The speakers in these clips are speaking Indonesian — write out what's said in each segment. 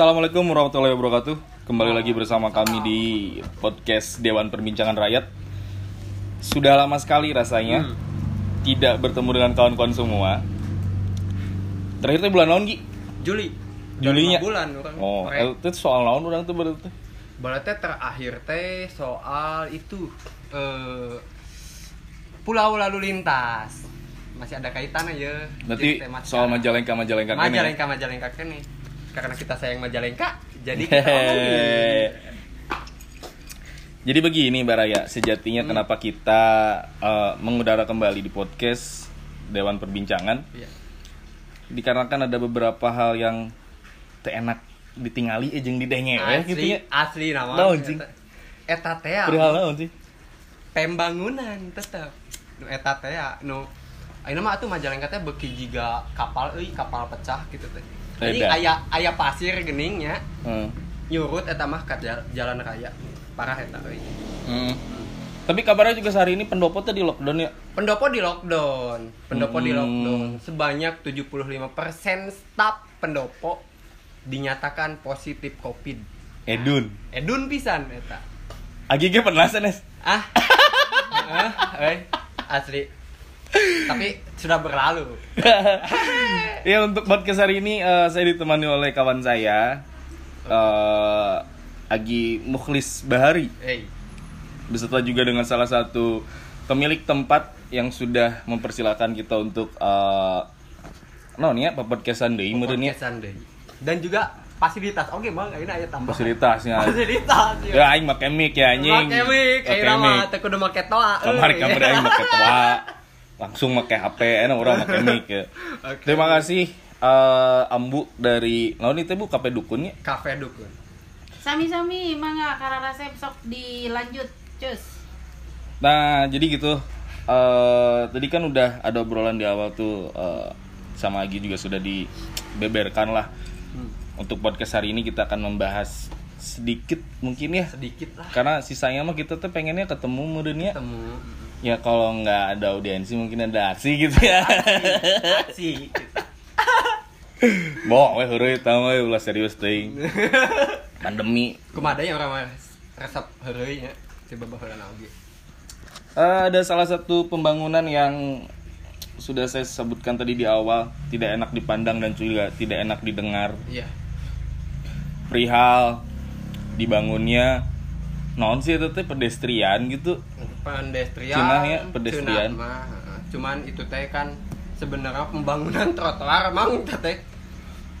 Assalamualaikum warahmatullahi wabarakatuh. Kembali lagi bersama kami di podcast Dewan Perbincangan Rakyat. Sudah lama sekali rasanya Hmm. tidak bertemu dengan kawan-kawan semua. Terakhir tuh bulan naon Gi? Juli Julinya. Bulan orang Oh, eh, itu soal naon orang tuh berarti. Berarti terakhir teh soal itu eh pulau lalu lintas masih ada kaitan aja Berarti Jadi tema soal. Majalengka Majalengka ya? Majalengka Majalengka kan nih karena kita sayang Majalengka jadi kita. Jadi begini Baraya, sejatinya Hmm. kenapa kita eh, mengudara kembali di podcast Dewan Perbincangan Iya. dikarenakan ada beberapa hal yang enak ditingali eh jeung didenge we asli gitu ya. asli nama Naon, cing? eta teh ya, Perihal naon sih? pembangunan tetap eta teh ya, nu Ayeuna mah atuh Majalengka teh jiga kapal euy kapal pecah gitu teh jadi Beda. aya aya pasir geningnya Hmm. nyurut eta mah ka jal- jalan raya parah eta Hmm. Tapi kabarnya juga sehari ini pendopo tuh di lockdown ya. pendopo di lockdown pendopo di Hmm. lockdown sebanyak 75% staf pendopo dinyatakan positif covid Edun. edun pisan eta Agi ge pernah sanes. ah ah euy asli tapi sudah berlalu ya untuk podcast hari ini eh, saya ditemani oleh kawan saya eh Agi Mukhlis Bahari hey beserta juga dengan salah satu pemilik tempat yang sudah mempersilahkan kita untuk eh non ya podcastan deui meureun ya deui. dan juga fasilitas oke bang ini aya tambah fasilitasnya. fasilitas Ya aing make mic ya anjing. Make mic, ayeuna mah teu kudu make toa. Kamari euy. kamari aing make tua. Langsung make HP, enak orang make mic ya. Oke. Terima kasih eh, Ambu dari naon itu Bu Kafe Dukun ya. Kafe dukun. Sami-sami, mangga karena resep sok dilanjut, cus. Nah, jadi gitu. eh tadi kan udah ada obrolan di awal tuh eh, sama Agi juga sudah dibeberkan lah. Hmm. Untuk podcast hari ini kita akan membahas sedikit mungkin ya. Sedikit lah Karena sisanya mah kita tuh pengennya ketemu meureun ya. ketemu Ya kalau nggak ada audiensi mungkin ada aksi gitu ya. aksi. Bohong we heureuy tah we ulah serius teuing. Pandemi. Kumaha yang orang resep heureuy nya si babaheula oge. Eh, ada salah satu pembangunan yang sudah saya sebutkan tadi di awal tidak enak dipandang dan juga tidak enak didengar. Iya. Perihal dibangunnya non sih itu teh pedestrian gitu. Pedestrian. Cenah ya, pedestrian. mah. Cuman itu teh kan sebenarnya pembangunan trotoar emang teh.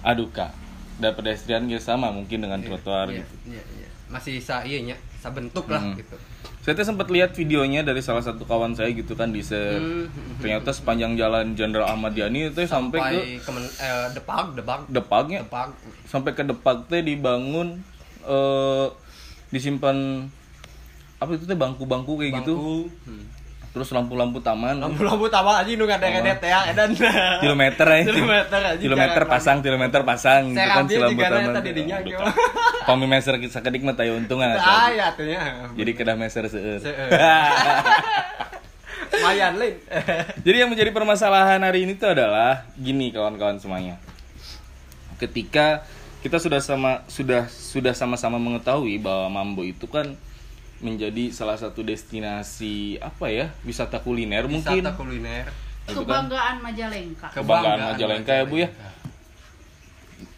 Aduh kak, dan pedestrian ya sama mungkin dengan trotoar Iya, gitu. Iya, iya. Masih sa ieu nya sabentuk lah Hmm. gitu. Saya teh sempat lihat videonya dari salah satu kawan saya gitu kan di share. Hmm. Ternyata sepanjang jalan Jenderal Ahmad Yani itu sampai, ke kemen, eh, depag depag Depagnya depag sampai ke Depag teh dibangun eh disimpan apa itu teh bangku-bangku kayak gitu. bangku Hmm. Terus lampu-lampu taman. lampu-lampu tawa aja nu ngadet-ngadet ya edan kilometer ya. Kilometer aja, Kilometer pasang, kilometer pasang gitu kan si lampu taman. dinya, gitu. Kak. Pami meser sakedik mah teu untungan ah ya tuh ya Jadi kedah meser seueur. Lumayan lain Jadi yang menjadi permasalahan hari ini tuh adalah gini kawan-kawan semuanya. Ketika kita sudah sama sudah sudah sama-sama mengetahui bahwa Mambo itu kan menjadi salah satu destinasi apa ya wisata kuliner mungkin wisata kuliner gitu kan. Kebanggaan Majalengka. Kebanggaan Majalengka ya, Bu, ya?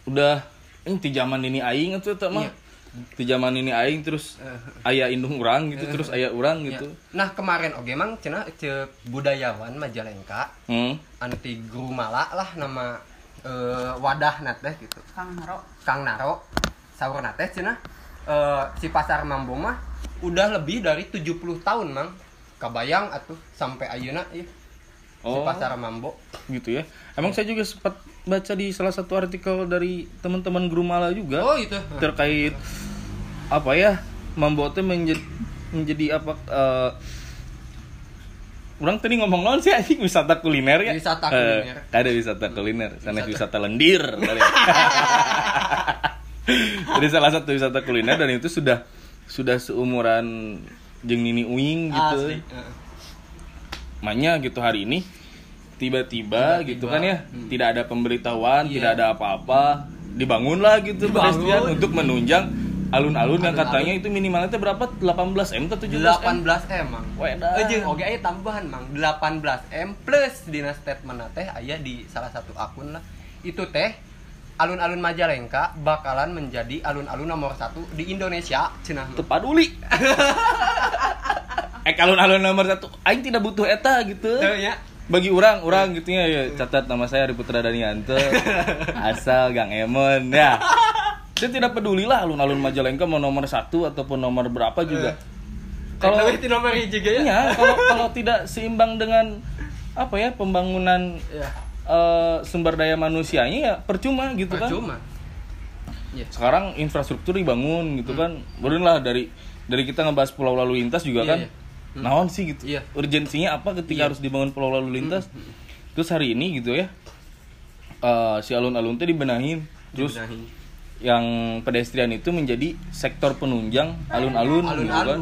udah ini di zaman ini aing itu tak mah Iya. di zaman ini aing terus ayah indung orang gitu terus ayah orang gitu Ya. nah kemarin oke mang cina ce budayawan Majalengka hmm. anu ti guru mala lah nama eh, wadah teh gitu Kang Naro. Kang Naro sahur teh cina eh, si pasar Mambo mah udah lebih dari 70 tahun mang. Kabayang atuh sampai ieu si Oh. pasar Mambo. Gitu ya. Emang saya juga sempat baca di salah satu artikel dari teman-teman guru mala juga oh itu terkait apa ya Mambo teh menjadi menjadi apa eh, orang tadi ngomong non sih anjing? Wisata kuliner ya? Wisata Eh, kuliner. ada wisata kuliner sana Wisata- wisata lendir kali ya. jadi salah satu wisata kuliner dan itu sudah sudah seumuran jeng Nini Uing gitu asli. Makanya gitu hari ini tiba-tiba gitu kan ya hmm. tidak ada pemberitahuan Iya. tidak ada apa-apa dibangunlah gitu Dibangun. pedestrian untuk menunjang alun-alun yang katanya itu minimalnya itu berapa 18 m atau 17 m 18 M mang. Wedah. Eh jeung oge aya tambahan mang 18 M plus dina statement teh aya di salah satu akun lah. Itu teh alun-alun Majalengka bakalan menjadi alun-alun nomor satu di Indonesia cenah. Teu paduli eh alun-alun nomor satu aing tidak butuh eta gitu nya. bagi orang orang gitu ya, ya catat nama saya Ari Putra Danianto asal Gang Emon ya saya tidak peduli lah alun-alun Majalengka mau nomor satu ataupun nomor berapa juga Kalau kalau itu nomor ge ya. iya kalau kalau tidak seimbang dengan apa ya pembangunan Ya. Eh, sumber daya manusianya ya percuma gitu kan Percuma. Iya. sekarang infrastruktur dibangun gitu kan baru lah dari dari kita ngebahas pulau lalu lintas juga Iya, kan iya. Hmm. naon sih gitu Iya. urgensinya apa ketika Iya. harus dibangun pulau lalu lintas terus hari ini gitu ya eh, si alun-alun teh dibenahin terus Dibenahin. yang pedestrian itu menjadi sektor penunjang alun-alun gitu kan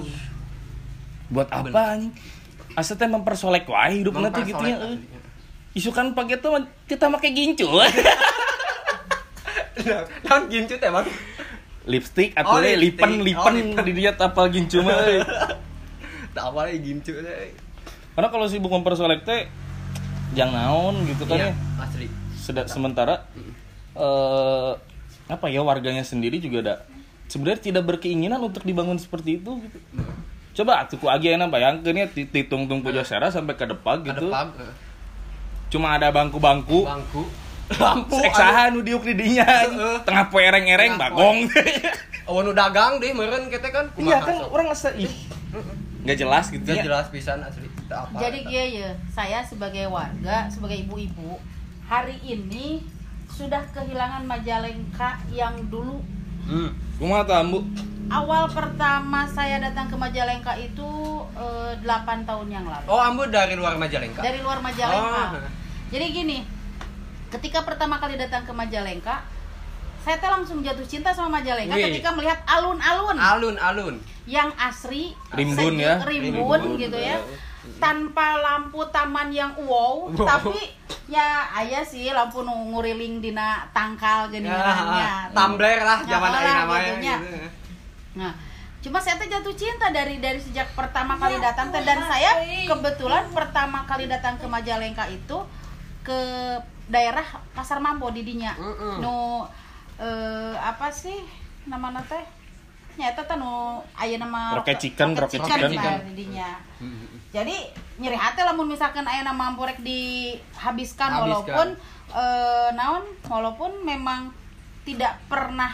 buat apa anjing teh mempersolek wae hidup nanti gitu ya. Isukan pakai tuh kita pakai gincu. Naon gincu teh bang? lipstick Oh, atau Oh, lipen lipen. di dia tapal gincu mah. Tak apa lagi gincu teh. karena kalau sibuk mempersolek teh jangan naon gitu kan Iya, ya. asli. Seda- sementara eh apa ya warganya sendiri juga ada. Sebenarnya tidak berkeinginan untuk dibangun seperti itu gitu. Coba tuh agi enak bayangkeun ya ti- ti tungtung pujo sera sampai ke depan gitu. eh, cuma ada bangku-bangku bangku, lampu, seksaha nu diuk di dinya tengah poe ereng-ereng Tengah bagong Oh, nu dagang deh meureun kita kan. iya kumaha kan orang asa ih nggak jelas gitu ya jelas pisan asli. Apa. Jadi kia ya, saya sebagai warga, sebagai ibu-ibu, hari ini sudah kehilangan Majalengka yang dulu Hmm. kumaha ambu awal pertama saya datang ke Majalengka itu eh, 8 tahun yang lalu. Oh, ambu dari luar Majalengka. Dari luar Majalengka. Oh. Jadi gini, ketika pertama kali datang ke Majalengka, saya teh langsung jatuh cinta sama Majalengka Wih. ketika melihat alun-alun Alun-alun. yang asri, Rimbun sejuk, ya. rimbun, Rimbun, gitu ya. ya. Tanpa lampu taman yang wow, Wow. tapi ya aya sih lampu nguriling dina tangkal gini Ya, tumbler lah zaman Ya, ayeuna lah, namanya gitu gitu. Nah, cuma saya tuh jatuh cinta dari dari sejak pertama kali datang teh dan saya kebetulan pertama kali datang ke Majalengka itu ke daerah Pasar Mambo di dinya. Mm-mm. Nu eh, apa sih nama teh? Nyata teh nu aya nama Rocket chicken, rocket chicken, chicken. nah, di dinya. Jadi nyeri hati lamun misalkan aya nama mampu rek dihabiskan Habiskan. walaupun eh, naon walaupun memang tidak pernah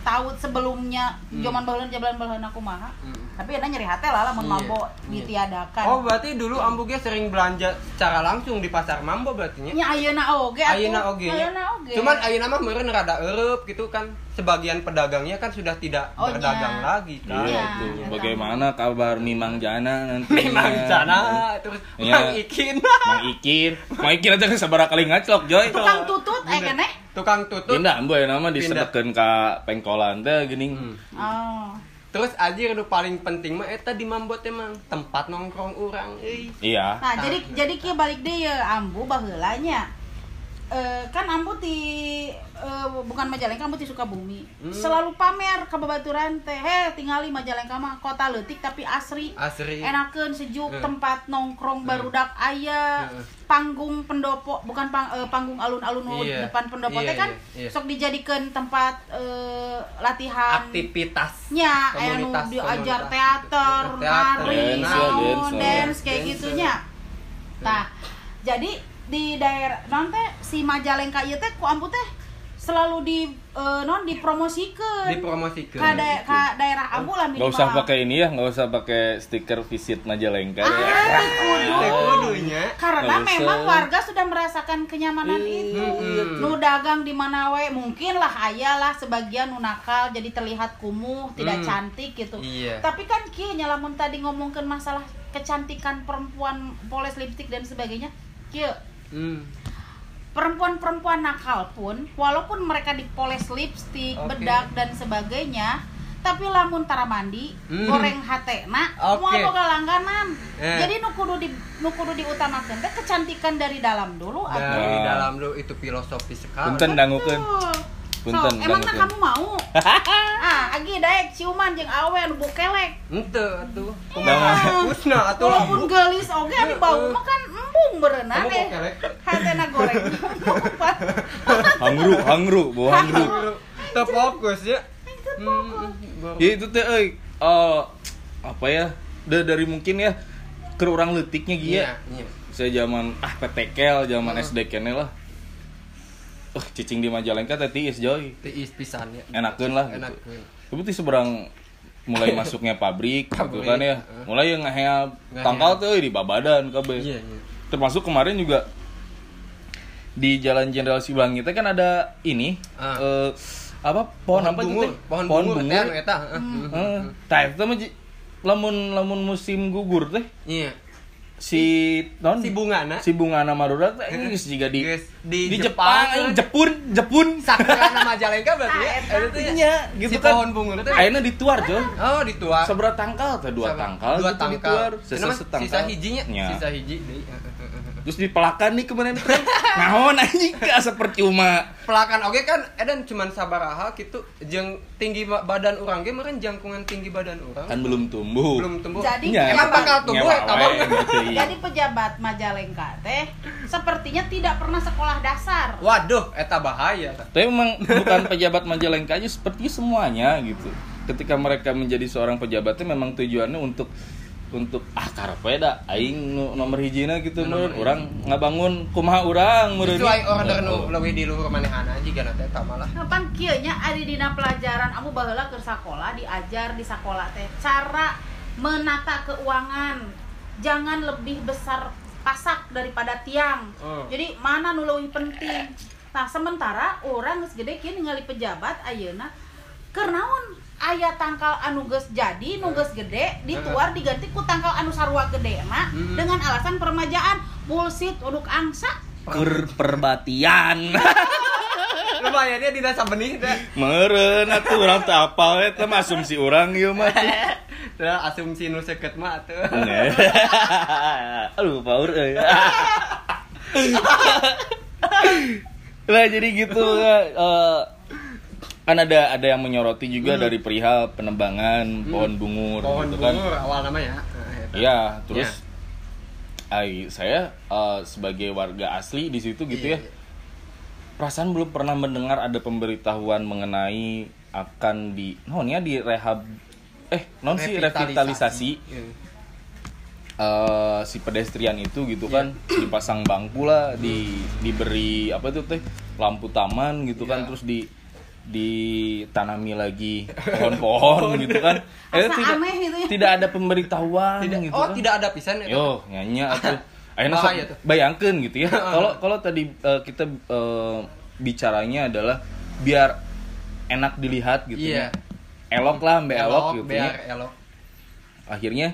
tahu sebelumnya Hmm. zaman baheula jalan baheula kumaha. Hmm. Tapi ada nyeri hati lah lamun Iya, mambo iya. ditiadakan. Oh, berarti dulu ambu ge sering belanja secara langsung di pasar Mambo berarti nya. Nya ayeuna oge atuh. Ayeuna oge. nya. Ayeuna oge. Cuman ayeuna mah meureun rada eueup gitu kan. Sebagian pedagangnya kan sudah tidak Oh, berdagang nya. lagi kan. Iya Iya, tuh. iya. Bagaimana kabar Mimang Jana nanti? Memang sana terus Iya. Mang Ikin. Mang Ikin. Mang Ikin aja sabaraha kali ngaclok, Joy. tukang tutut eh keneh. Tukang tutut. Pindah ambu ya nama disedekeun ka pengkolan teh geuning. Hmm. Oh. Terus anjir nu paling penting mah eta di Mambo teh mang tempat nongkrong urang euy. Iya. Nah, jadi jadi kieu balik deh ya ambu baheula nya. Eh, kan ambu di eh, bukan Majalengka ambu di Sukabumi. Hmm. Selalu pamer ke babaturan teh. Heh, tingali Majalengka mah kota leutik tapi asri. Asri. Enakeun sejuk Hmm. tempat nongkrong barudak aya. Hmm. Panggung pendopo bukan pang- eh, panggung alun-alun Iya. depan pendopo Iya, teh kan iya, iya. sok dijadikan tempat eh, latihan Aktivitas. nya anu Komunitas, diajar teater, Teater, nari, dance, naon, dance, dance, kayak dance. gitunya. Nah, jadi di daerah non teh si Majalengka ieu teh ku ampu teh selalu di eh, non dipromosikeun Dipromosikeun. ka, da- ka daerah ambu lah Gak usah pakai ini ya, nggak usah pakai stiker visit Majalengka. Ah, ya. kudu. Kudunya. Karena Nggak usah. memang warga sudah merasakan kenyamanan itu. Hmm. Nu dagang di mana we, mungkin lah aya lah sebagian nu nakal jadi terlihat kumuh, tidak Hmm. cantik gitu. Iya. Tapi kan kieu nya lamun tadi ngomongkeun masalah kecantikan perempuan poles lipstick dan sebagainya, Hmm. Perempuan-perempuan nakal pun walaupun mereka dipoles lipstick, Oke. bedak dan sebagainya, tapi lamun tara mandi, Hmm. goreng hatena, Oke. moal boga langganan. Eh. Jadi nu kudu di nu kudu diutamakeun teh kecantikan dari dalam dulu atuh. Dari dalam lu itu filosofi sekali. Punten dangukeun. Punten So, emang banget, kamu mau? ah, agi daek ciuman jeung awe anu bokelek. Ente atuh. Nah. Kusna atuh. Walaupun gelis oge anu bau mah kan embung berenang eh. bokelek. Hatena goreng. hangru hangru bawa hangru Teu fokus ya. ya itu teh euy eh, apa ya da- dari mungkin ya ke orang letiknya gitu Iya, ya iya. saya zaman ah PTKL zaman SD kene lah uh cicing di Majalengka teh tiis joy Tiis pisan ya. enakeun lah gitu Enakeun. tapi seberang mulai masuknya pabrik, gitu Pabrik, kan ya mulai yang Ngaheap. tangkal tuh di babadan kabeh Iya, iya. termasuk kemarin juga di Jalan Jenderal Sibangi teh kan ada ini Ah. eh, apa pohon, apa itu bungur, teh? pohon bungur, teh anu eta. heeh. Ji- lamun lamun musim gugur teh Iya. Si non Si bungana. si bungana Madura teh geus juga di Geus di di Jepang. Jepang, Jepun, Jepun. Sakura nama Majalengka berarti ya. Ah, eta. Ya. Iya, gitu si kan. pohon bungur teh. Ayeuna dituar, Jon. Oh, dituar. Seberapa tangkal teh dua tangkal dua gitu tangkal. dituar. Sesa setangkal. Sisa hijinya, Nya. sisa hiji deui. Terus dipelakan nih kemarin teh. Naon anjing ke asa percuma. Pelakan oke kan edan cuman sabaraha gitu jeung tinggi ba- badan urang ge meureun jangkungan tinggi badan urang. Kan belum tumbuh. belum tumbuh. Jadi Nya, Emang bakal tumbuh gitu, iya. jadi pejabat Majalengka teh sepertinya tidak pernah sekolah dasar. Waduh, eta bahaya. Tapi memang bukan pejabat Majalengka aja seperti semuanya gitu. Ketika mereka menjadi seorang pejabatnya memang tujuannya untuk untuk ah karepe da aing nu nomor hijina gitu hiji. urang ngabangun kumaha urang meureun. Sesuai order nu leuwih di luhur manehana jiga na teh eta malah. Kapan kieu nya ari dina pelajaran amu baheula ke sekolah diajar di sekolah teh cara menata keuangan. Jangan lebih besar pasak daripada tiang. Oh. Jadi mana nu leuwih penting. Nah, sementara orang geus gede kieu ningali pejabat ayeuna keur naon aya tangkal anu geus jadi nu geus gede dituar diganti ku tangkal anu sarua gede na Hmm. dengan alasan permajaan bullshit uduk angsa Ker perbatian. Lumayan ya dina sabenih teh. Meureun atuh urang teu apal eta mah asumsi urang ieu mah. Teh asumsi nu seket mah atuh. Aduh, power euy. Lah jadi gitu eh, kan ada ada yang menyoroti juga dari perihal penebangan pohon bungur Pohon gitu kan. bungur awal nama ya. Iya, terus ai saya eh, sebagai warga asli di situ gitu Iya, ya. Perasaan belum pernah mendengar ada pemberitahuan mengenai akan di non ya di rehab eh non sih revitalisasi Iya. eh, si pedestrian itu gitu kan dipasang bangku lah di diberi apa itu teh lampu taman gitu kan Iya. terus di ditanami lagi pohon-pohon gitu kan Eh, Asa tidak aneh gitu ya. tidak ada pemberitahuan Tidak, gitu oh kan. tidak ada pisan eta. yo nyanyi atuh akhirnya tuh. bayangkeun gitu ya kalau kalau tadi eh, kita eh, bicaranya adalah biar enak dilihat gitu Iya. ya elok lah mbak elok, gitu biar ya elok. akhirnya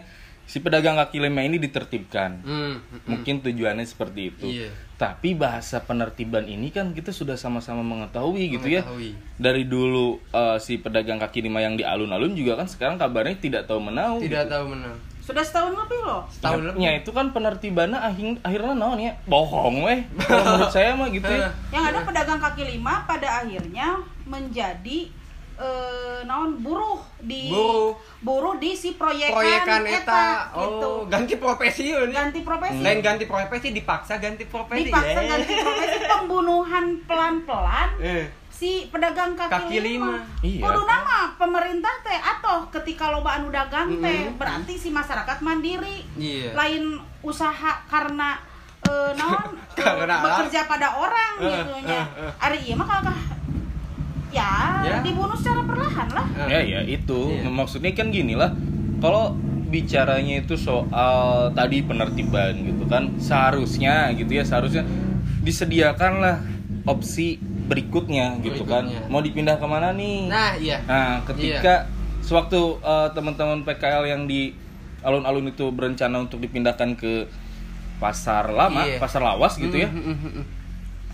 si pedagang kaki lima ini ditertibkan Hmm. mungkin tujuannya seperti itu Iya. tapi bahasa penertiban ini kan kita sudah sama-sama mengetahui gitu Mengetahui. ya dari dulu eh, si pedagang kaki lima yang di alun-alun juga kan sekarang kabarnya tidak tahu menau Tidak gitu. tahu menang. sudah setahun lebih loh Setahun Ya, lebih. ya, itu kan penertibannya akhir, akhirnya naon ya bohong weh menurut saya mah gitu ya yang ada pedagang kaki lima pada akhirnya menjadi eh, naon buruh di Buruh. buruh di si proyekan, Proyekan eta, eta. gitu. Oh, ganti profesi yun. ganti profesi Lain ganti profesi dipaksa ganti profesi. dipaksa Eh. ganti profesi pembunuhan pelan-pelan Eh. si pedagang kaki, Kaki lima. Iya. Kudu nama pemerintah teh atau ketika loba anu dagang teh Mm-mm. berarti si masyarakat mandiri Iya. lain usaha karena eh, naon eh, Karena- bekerja pada orang Eh, gitu nya. eh, eh. Ari ieu mah kalau ya, Ya. dibunuh secara perlahan lah. Eh. ya ya itu Iya. maksudnya kan gini lah kalau bicaranya itu soal tadi penertiban gitu kan seharusnya gitu ya seharusnya disediakanlah opsi berikutnya gitu Berikutnya. kan mau dipindah ke mana nih Nah, iya. Nah, ketika sewaktu eh, teman-teman PKL yang di alun-alun itu berencana untuk dipindahkan ke pasar lama, Iya. pasar lawas gitu ya. Mm, mm, mm, mm.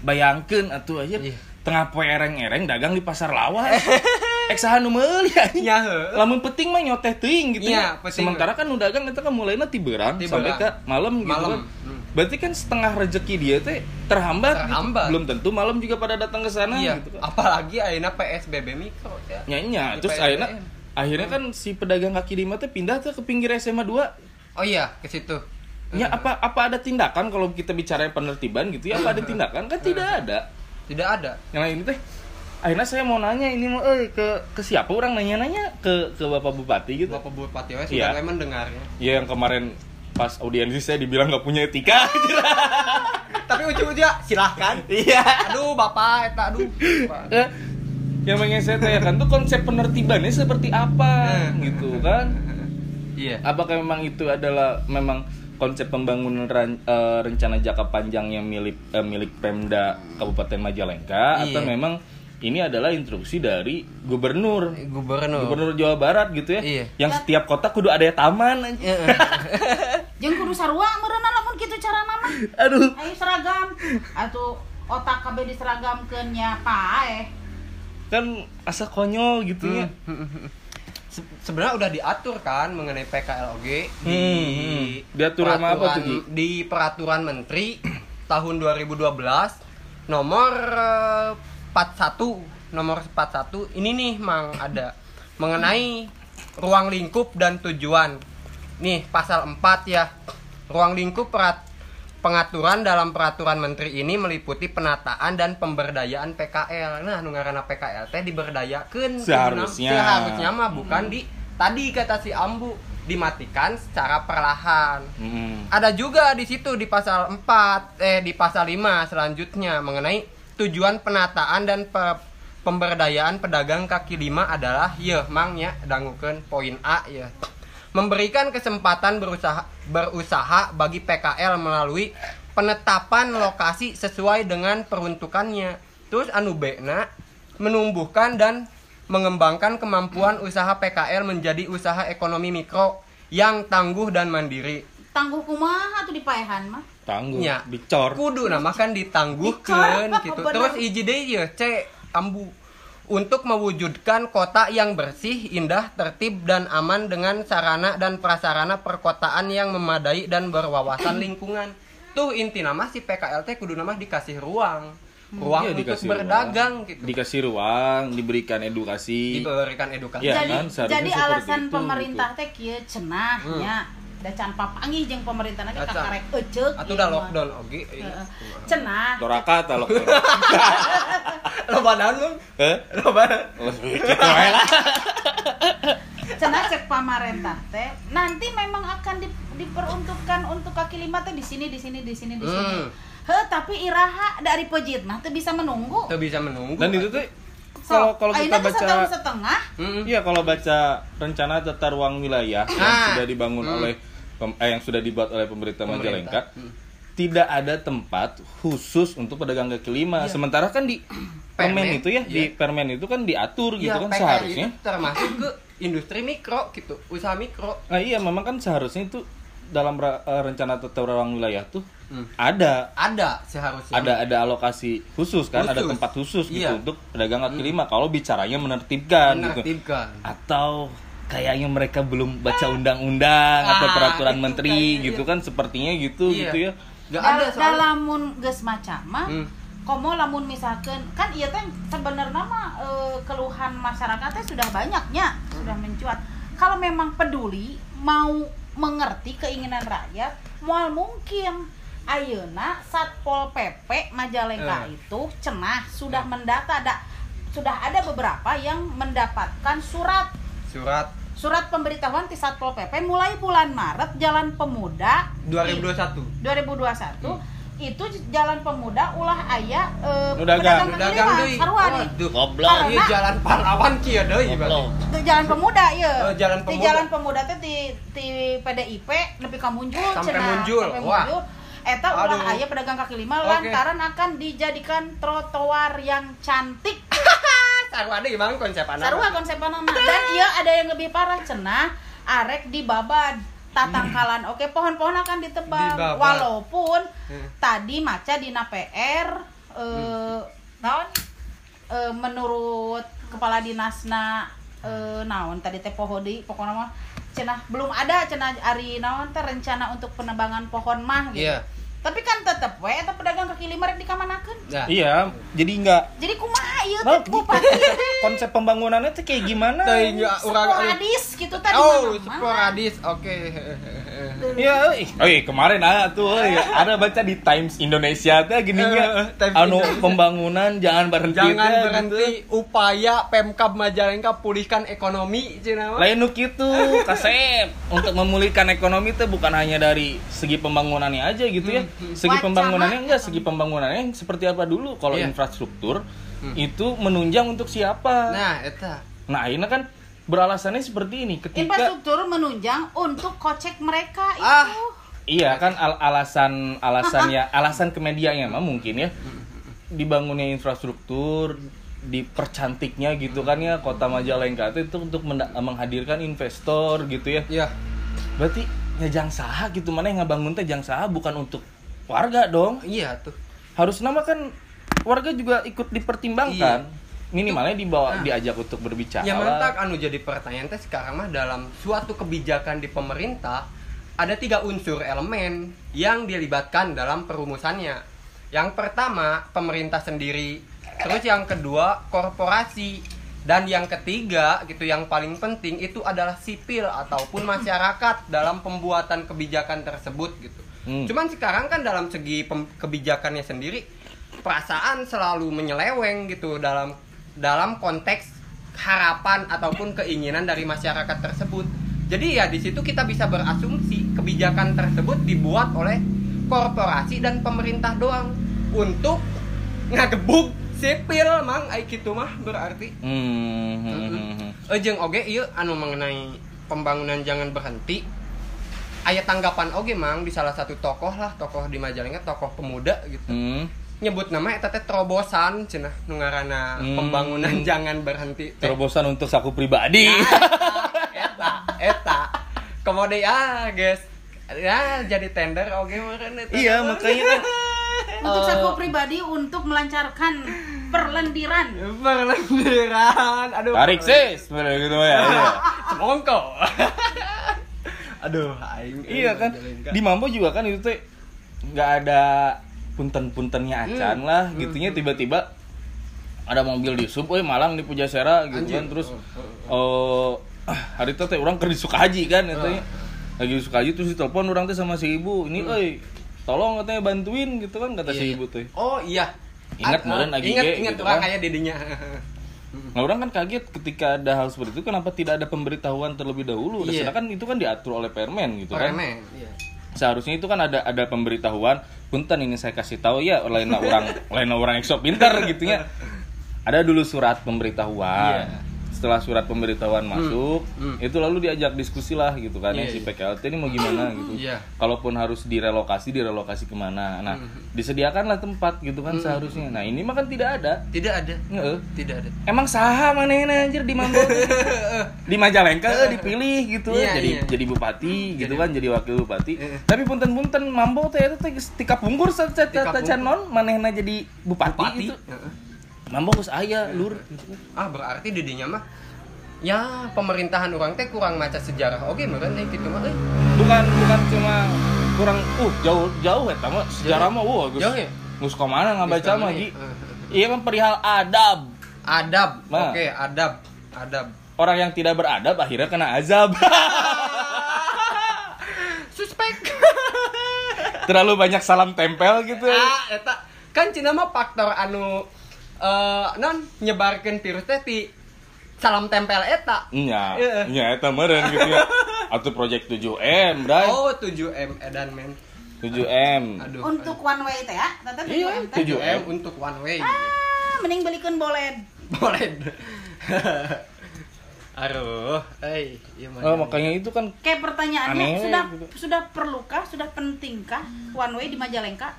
Bayangkeun atuh aja Iya. Tengah poe ereng-ereng dagang di pasar lawas. Eksahan nu meuli. Ya, heuh. Lamun penting mah nyoteh teuing gitu ya. penting. Sementara kan nu dagang eta kan mulainya tiberang Tiberang. sampai ke malam gitu Malam. kan. Hmm. berarti kan setengah rezeki dia teh terhambat, gitu. Terhambat. belum tentu malam juga pada datang ke sana iya gitu kan. apalagi akhirnya PSBB mikro ya Nyanya, terus PSBM. akhirnya akhirnya kan si pedagang kaki lima teh pindah tuh ke pinggir SMA 2 oh iya ke situ Ya apa apa ada tindakan kalau kita bicara penertiban gitu ya apa ada tindakan kan tidak ada. Tidak ada Yang ini teh akhirnya saya mau nanya ini mau eh ke ke siapa orang nanya-nanya ke ke Bapak Bupati gitu. Bapak Bupati Wes Iya. sudah mendengarnya Ya yang kemarin pas audiensi saya dibilang nggak punya etika. tapi ujung-ujungnya silahkan Iya. aduh bapak eta aduh Bapak. Eh, yang pengen saya tanyakan tuh konsep penertibannya seperti apa gitu kan? iya Apakah memang itu adalah memang konsep pembangunan ran- eh, rencana jangka panjang yang milik eh, milik Pemda Kabupaten Majalengka Iya. atau memang ini adalah instruksi dari gubernur. Gubernur. Gubernur Jawa Barat gitu ya. Iya. yang setiap kota kudu ada taman anjing. Iya. jeung kudu sarua meureunna lamun kitu cara nama. Aduh. Ayo seragam. Atau otak KB diseragamkeun nya pae kan asa konyol gitu ya Se- sebenarnya udah diatur kan mengenai PKLOG di Hmm, hmm. Diatur sama apa tuh, Gi? di peraturan menteri tahun 2012 nomor eh, 41 nomor 41 ini nih mang ada mengenai ruang lingkup dan tujuan nih pasal 4 ya ruang lingkup perat pengaturan dalam peraturan menteri ini meliputi penataan dan pemberdayaan PKL nah nu ngaranna PKL teh diberdayakeun Seharusnya. seharusnya mah bukan di tadi kata si Ambu dimatikan secara perlahan. Hmm. ada juga di situ di pasal 4 eh di pasal 5 selanjutnya mengenai tujuan penataan dan pe- pemberdayaan pedagang kaki lima adalah ya mangnya dangukeun poin A ya memberikan kesempatan berusaha berusaha bagi PKL melalui penetapan lokasi sesuai dengan peruntukannya. Terus anu B na menumbuhkan dan mengembangkan kemampuan usaha PKL menjadi usaha ekonomi mikro yang tangguh dan mandiri. Tangguh kumaha tuh dipaehan mah? Tangguh Nya. dicor kudu nah makan ditangguhkan Dicor, gitu. terus hiji deui ya C ambu untuk mewujudkan kota yang bersih, indah, tertib dan aman dengan sarana dan prasarana perkotaan yang memadai dan berwawasan lingkungan. Tuh inti nama si PKLT kudu nama dikasih ruang. Ruang Iya, untuk dikasih berdagang ruang. gitu. dikasih ruang diberikan edukasi Diberikan edukasi. Iya, jadi kan, seharusnya jadi alasan itu, pemerintah teh kieu cenah Hmm. Da can papanggih jeung pemerintah nanti kakarek eceuk Atuh udah mah. lockdown oge. Heeh. cenah Toraka atau Loba naon lu? Eh? Loba. Wae lah. cenah cek pamarentah teh nanti memang akan di- diperuntukkan untuk kaki lima teh di sini di sini di sini di sini Hmm. Heh, tapi iraha dari pejit mah teu bisa menunggu Tuh bisa menunggu. Dan itu tuh So, kalau kalau kita teh baca setahun setengah Mm-mm. Iya kalau baca rencana tata ruang wilayah yang Ah. sudah dibangun Hmm. oleh pem- eh, yang sudah dibuat oleh pemerintah, Pemerintah. Majalengka Hmm. tidak ada tempat khusus untuk pedagang kaki lima. Iya. Sementara kan di permen Permen, itu ya, di iya. permen itu kan diatur gitu Iya, kan seharusnya. itu termasuk ke industri mikro gitu, usaha mikro. Nah iya memang kan seharusnya itu dalam eh, rencana tata ruang wilayah tuh Hmm. ada Ada seharusnya. ada ada alokasi khusus kan, ada Khusus. tempat khusus gitu Iya. untuk pedagang kaki lima. Kalau bicaranya menertibkan gitu. Menertibkan. atau kayaknya mereka belum baca undang-undang atau Ah, peraturan itu menteri kayaknya gitu iya. kan sepertinya gitu Iya. gitu ya Gak ada Da- soalnya. dalamun geus macam mah Hmm. komo lamun misalkan kan iya teh sebenarnya mah eh, keluhan masyarakatnya sudah banyaknya sudah mencuat kalau memang peduli mau mengerti keinginan rakyat mual mungkin ayeuna satpol pp majalengka Eh. itu cenah sudah mendata ada sudah ada beberapa yang mendapatkan surat Surat surat pemberitahuan di satpol pp mulai bulan maret jalan pemuda 2021. 2021 itu jalan pemuda ulah aya eh, pedagang Nu kaki dagang lima, deui. Goblok. Karena- Iya jalan pahlawan kieu deui jalan pemuda ya Oh, jalan di pemuda. jalan pemuda teh di di PDIP nepi ka munjul Sampai cenah. munjul. sampai Wah. eta ulah Aduh. aya pedagang kaki lima Oke. lantaran akan dijadikan trotoar yang cantik Sarua deui mang konsepanna. sarua konsepana mah. dan iya ada yang lebih parah cenah arek dibabad tatangkalan oke pohon-pohon akan ditebang Dibabad. walaupun Hmm. tadi maca dina PR eh naon eh, menurut kepala dinasna eh, naon tadi teh poho deui pokokna mah cenah belum ada cenah ari naon teh rencana untuk penebangan pohon mah gitu. Iya. Tapi kan tetep we eta pedagang kaki lima rek dikamanakeun Nah, Iya, jadi nggak jadi kumaha ieu Nah, teh bupati konsep pembangunannya tuh kayak gimana? ya urang sporadis gitu tadi Oh, sporadis. Oke. Iya, oh iya kemarin ada tuh, ada baca di Times Indonesia tuh gini Eh, Times anu pembangunan jangan berhenti. Jangan teh, berhenti gitu. upaya Pemkab Majalengka pulihkan ekonomi cenah mah. Lain nu kitu, kasep. Untuk memulihkan ekonomi tuh bukan hanya dari segi pembangunannya aja gitu ya. Hmm, Segi Wacana. pembangunannya enggak, segi pembangunannya seperti apa dulu kalau Iya. infrastruktur Hmm. itu menunjang untuk siapa? Nah, eta. Nah, ini kan beralasannya seperti ini ketika infrastruktur menunjang untuk kocek mereka itu Ah. Iya kan al- alasan alasannya alasan ke medianya mah mungkin ya dibangunnya infrastruktur dipercantiknya gitu kan ya kota Majalengka itu, itu untuk menghadirkan investor gitu ya Iya. berarti ya jang saha gitu mana yang ngabangun teh jang saha bukan untuk warga dong Iya tuh. harus nama kan warga juga ikut dipertimbangkan minimalnya dibawa diajak untuk berbicara Ya lah. mantap anu jadi pertanyaan teh sekarang mah dalam suatu kebijakan di pemerintah ada tiga unsur elemen yang dilibatkan dalam perumusannya. Yang pertama pemerintah sendiri, terus yang kedua korporasi dan yang ketiga gitu yang paling penting itu adalah sipil ataupun masyarakat dalam pembuatan kebijakan tersebut gitu. Hmm. Cuman sekarang kan dalam segi kebijakannya sendiri perasaan selalu menyeleweng gitu dalam dalam konteks harapan ataupun keinginan dari masyarakat tersebut. Jadi ya di situ kita bisa berasumsi kebijakan tersebut dibuat oleh korporasi dan pemerintah doang untuk ngagebuk sipil mang ai kitu mah berarti. Hmm, hmm, hmm, hmm. Jeung oge ieu anu mengenai pembangunan jangan berhenti ayat tanggapan oge mang di salah satu tokoh lah tokoh di Majalengka tokoh pemuda gitu. Hmm. nyebut nama eta teh terobosan cenah nu ngaranna Hmm. pembangunan jangan berhenti teh. terobosan untuk saku pribadi. Eta eta. Kemudian ah guys ya jadi tender oge meureun eta. Iya makanya kan untuk saku pribadi untuk melancarkan perlendiran. Perlendiran aduh. Tarik sis. Bener gitu ya iya. semongko aduh aing iya kan? di Mambo juga kan itu teh nggak ada punten-puntennya acan Hmm. lah gitunya tiba-tiba ada mobil di sub, eh Malang di Pujasera gitu Anjir. kan. Terus Oh, eh hari itu teh orang kerja Sukahaji kan katanya lagi di Sukahaji terus ditelepon orang teh sama si ibu ini eh tolong katanya bantuin gitu kan kata si Hmm. Iya, ibu teh. Oh iya. Ingat Ah, kemarin lagi ingat ingat gitu orang kan. kayak didinya Nah orang kan kaget ketika ada hal seperti itu kenapa tidak ada pemberitahuan terlebih dahulu Iya. sedangkan itu kan diatur oleh permen gitu kan Remen, iya. seharusnya itu kan ada ada pemberitahuan punten ini saya kasih tahu ya lain orang lain orang sok pintar gitu ya ada dulu surat pemberitahuan Iya. Setelah surat pemberitahuan masuk hmm. itu lalu diajak diskusi lah gitu kan ya Iya, si iya. PKLT ini mau gimana gitu Iya. kalaupun harus direlokasi direlokasi ke mana nah Hmm. disediakanlah tempat gitu kan seharusnya nah ini mah kan tidak ada tidak ada Nggak, tidak ada Emang saha manehna anjir di Mambo? di Majalengka dipilih gitu Iya, jadi iya. jadi bupati gitu kan jadi wakil bupati. Tapi punten-punten Mambo teh geus tika pungkur sa Tika can non manehna jadi bupati, Bupati. gitu. Mambo geus aya lur ah berarti didinya mah ya pemerintahan orang teh kurang maca sejarah oke meureun teh kitu mah euy. Bukan bukan cuma kurang uh jauh jauh eta mah sejarah mah wah geus Jauh ya? geus ka mana ngabaca mah Gi. Iya mah perihal adab. adab Nah. oke adab adab Orang yang tidak beradab akhirnya kena azab. suspek Terlalu banyak salam tempel gitu. ah eta kan cina mah faktor anu eh non nyebarkeun virus teh ti salam tempel eta Iya. nya eta meureun gitu ya. Atau project 7M, Bray. oh 7M edan men 7M. aduh untuk one way teh ya teteh Iya, 7M teh. 7M. 7M untuk one way ah mending belikan boled boleh aduh eh iya mah Oh, makanya itu kan kayak pertanyaannya Aneh, sudah gitu. sudah perlukah sudah pentingkah one way di Majalengka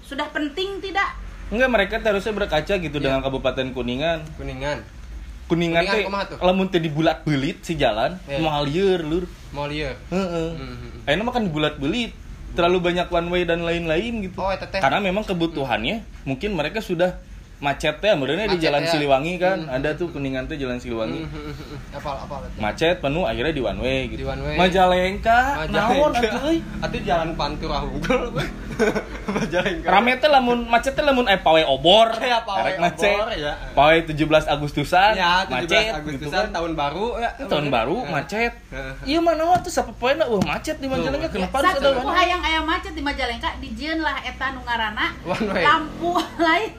sudah penting tidak enggak mereka harusnya berkaca gitu Iya. dengan Kabupaten Kuningan. kuningan Kuningan, Kuningan teh lamun teh dibulat-belit si jalan, Iya. moal lieur lur. mau lieur Heeh. Mhm. Ayeuna mah kan dibulat-belit. Terlalu banyak one way dan lain-lain gitu. oh Karena memang kebutuhannya mungkin mereka sudah macetnya sebenarnya di Macet Jalan ya. Siliwangi kan ada tuh kuningan tuh Jalan Siliwangi apa apa macet penuh akhirnya di one way gitu Di one way. Majalengka naon atuh euy Atuh jalan pantura unggul. Majalengka. rame teh lamun macet teh lamun eh pawe obor Ya, pawe Arek macet obor, ya. pawe 17 Agustusan Ya, 17 macet Agustusan gitu kan. tahun baru ya. tahun baru Ya. macet Heeh. iya mana wah tuh siapa poena wah macet di Majalengka kenapa harus ada Satu one way? hayang ayam macet di Majalengka dijieun lah eta nu ngaranna lampu lain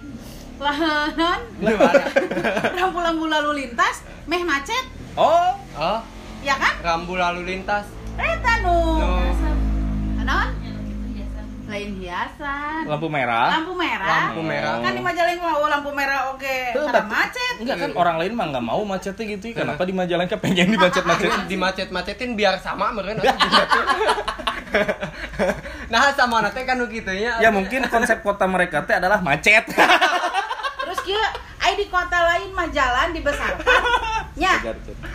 lah non Di mana? lampu-lampu lalu lintas meh macet. Oh. Oh, ya kan? Rambu lalu lintas. eta nu. Non lain hiasan lampu merah lampu merah Lampu merah. kan di Majalengka oh lampu merah oke karena tapi- macet Enggak kan orang lain mah nggak mau macetnya gitu ya. Kenapa di Majalengka pengen dimacet-macet? di macet-macetin biar sama dimacetin. Nah, sama nanti kan nu kitu nya. ya mungkin konsep kota mereka teh adalah macet. terus kia ai di kota lain mah jalan dibesarkan nya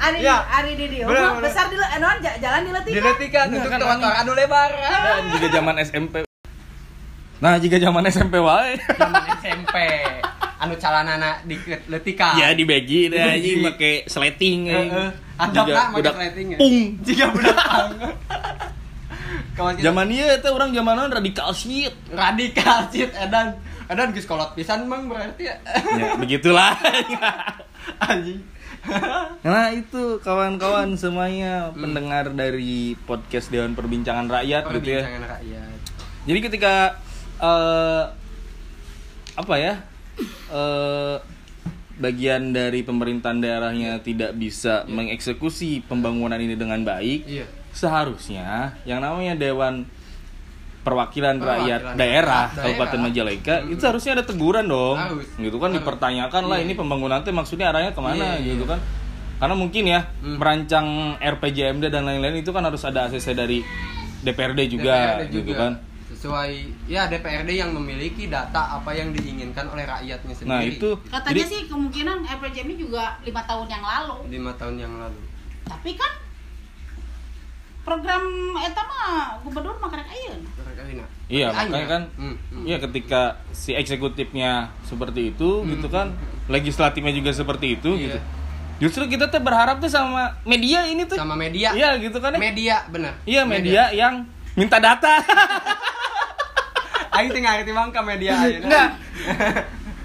ari Ya. ari di bener. besar di non ja- jalan diletikan diletikan Enggak, untuk kan trotoar anu lebar. Dan juga zaman SMP. Nah, jika zaman SMP wae. Zaman SMP. Anu calanana diletikan. Ya di begi deh Di anjing begi. make sleting Heeh. Juga lah make budak sleting ya. Pung. Jika budak pang. Kawan kita Zaman ieu teh urang zamanan radikal shit. radikal shit edan. Edan geus kolot pisan mang berarti ya. Ya, begitulah. Anjing. Nah itu kawan-kawan semuanya pendengar dari podcast Dewan Perbincangan Rakyat gitu ya. Perbincangan rakyat. Jadi ketika eh apa ya eh bagian dari pemerintahan daerahnya tidak bisa mengeksekusi pembangunan ini dengan baik, Iya. seharusnya yang namanya Dewan Perwakilan, Rakyat Daerah Daerah. Kabupaten Majalengka Mm. itu harusnya ada teguran dong, Harus. gitu kan Harus. dipertanyakan lah Iya. ini pembangunan teh maksudnya arahnya ke mana, Iya, gitu iya. kan? Karena mungkin ya Mm. merancang RPJMD dan lain-lain itu kan harus ada ACC dari DPRD juga, DPRD gitu kan? Sesuai ya DPRD yang memiliki data apa yang diinginkan oleh rakyatnya sendiri. Nah itu katanya jadi- sih kemungkinan RPJM ini juga lima tahun yang lalu lima tahun yang lalu. tapi kan program eta mah gubernur mah karek ayeuna Kira-kira. Iya, Anya. makanya kan Hmm, hmm. Iya ketika si eksekutifnya seperti itu gitu kan, legislatifnya juga seperti itu Iya. gitu. Justru kita tuh berharap tuh sama media ini tuh. sama media. Iya gitu kan ya. Media bener. Iya media yang minta data. Aing teh ngerti bang ke media ayeuna. Enggak.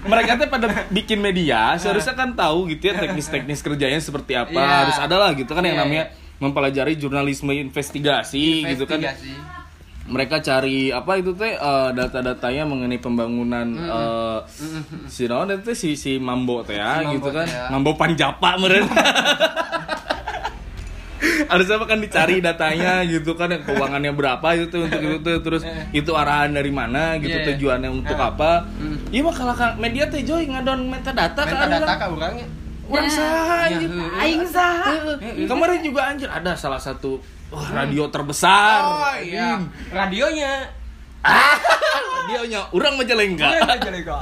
Mereka tuh pada bikin media, seharusnya kan tahu gitu ya teknis-teknis kerjanya seperti apa. Iya. Harus ada lah gitu kan yang Iya, namanya mempelajari jurnalisme investigasi, gitu kan. Investigasi. mereka cari apa itu teh eh, data-datanya mengenai pembangunan eh, si naon itu si si Mambo teh ya Si Mambo gitu kan ya. Mambo Panjapa meren harus apa kan dicari datanya gitu kan yang keuangannya berapa itu tuh untuk itu tuh terus itu arahan dari mana gitu Iya, iya. tujuannya untuk Nah. apa Mm. iya mah kalau kan media teh joy ngadon metadata kan Metadata orang ka urangnya. orang saha Ya, anjing. heuh. aing saha Heeh. kemarin juga anjir ada salah satu wah, radio terbesar Oh iya. Radionya. Radionya orang Majalengka. Iya, Majalengka.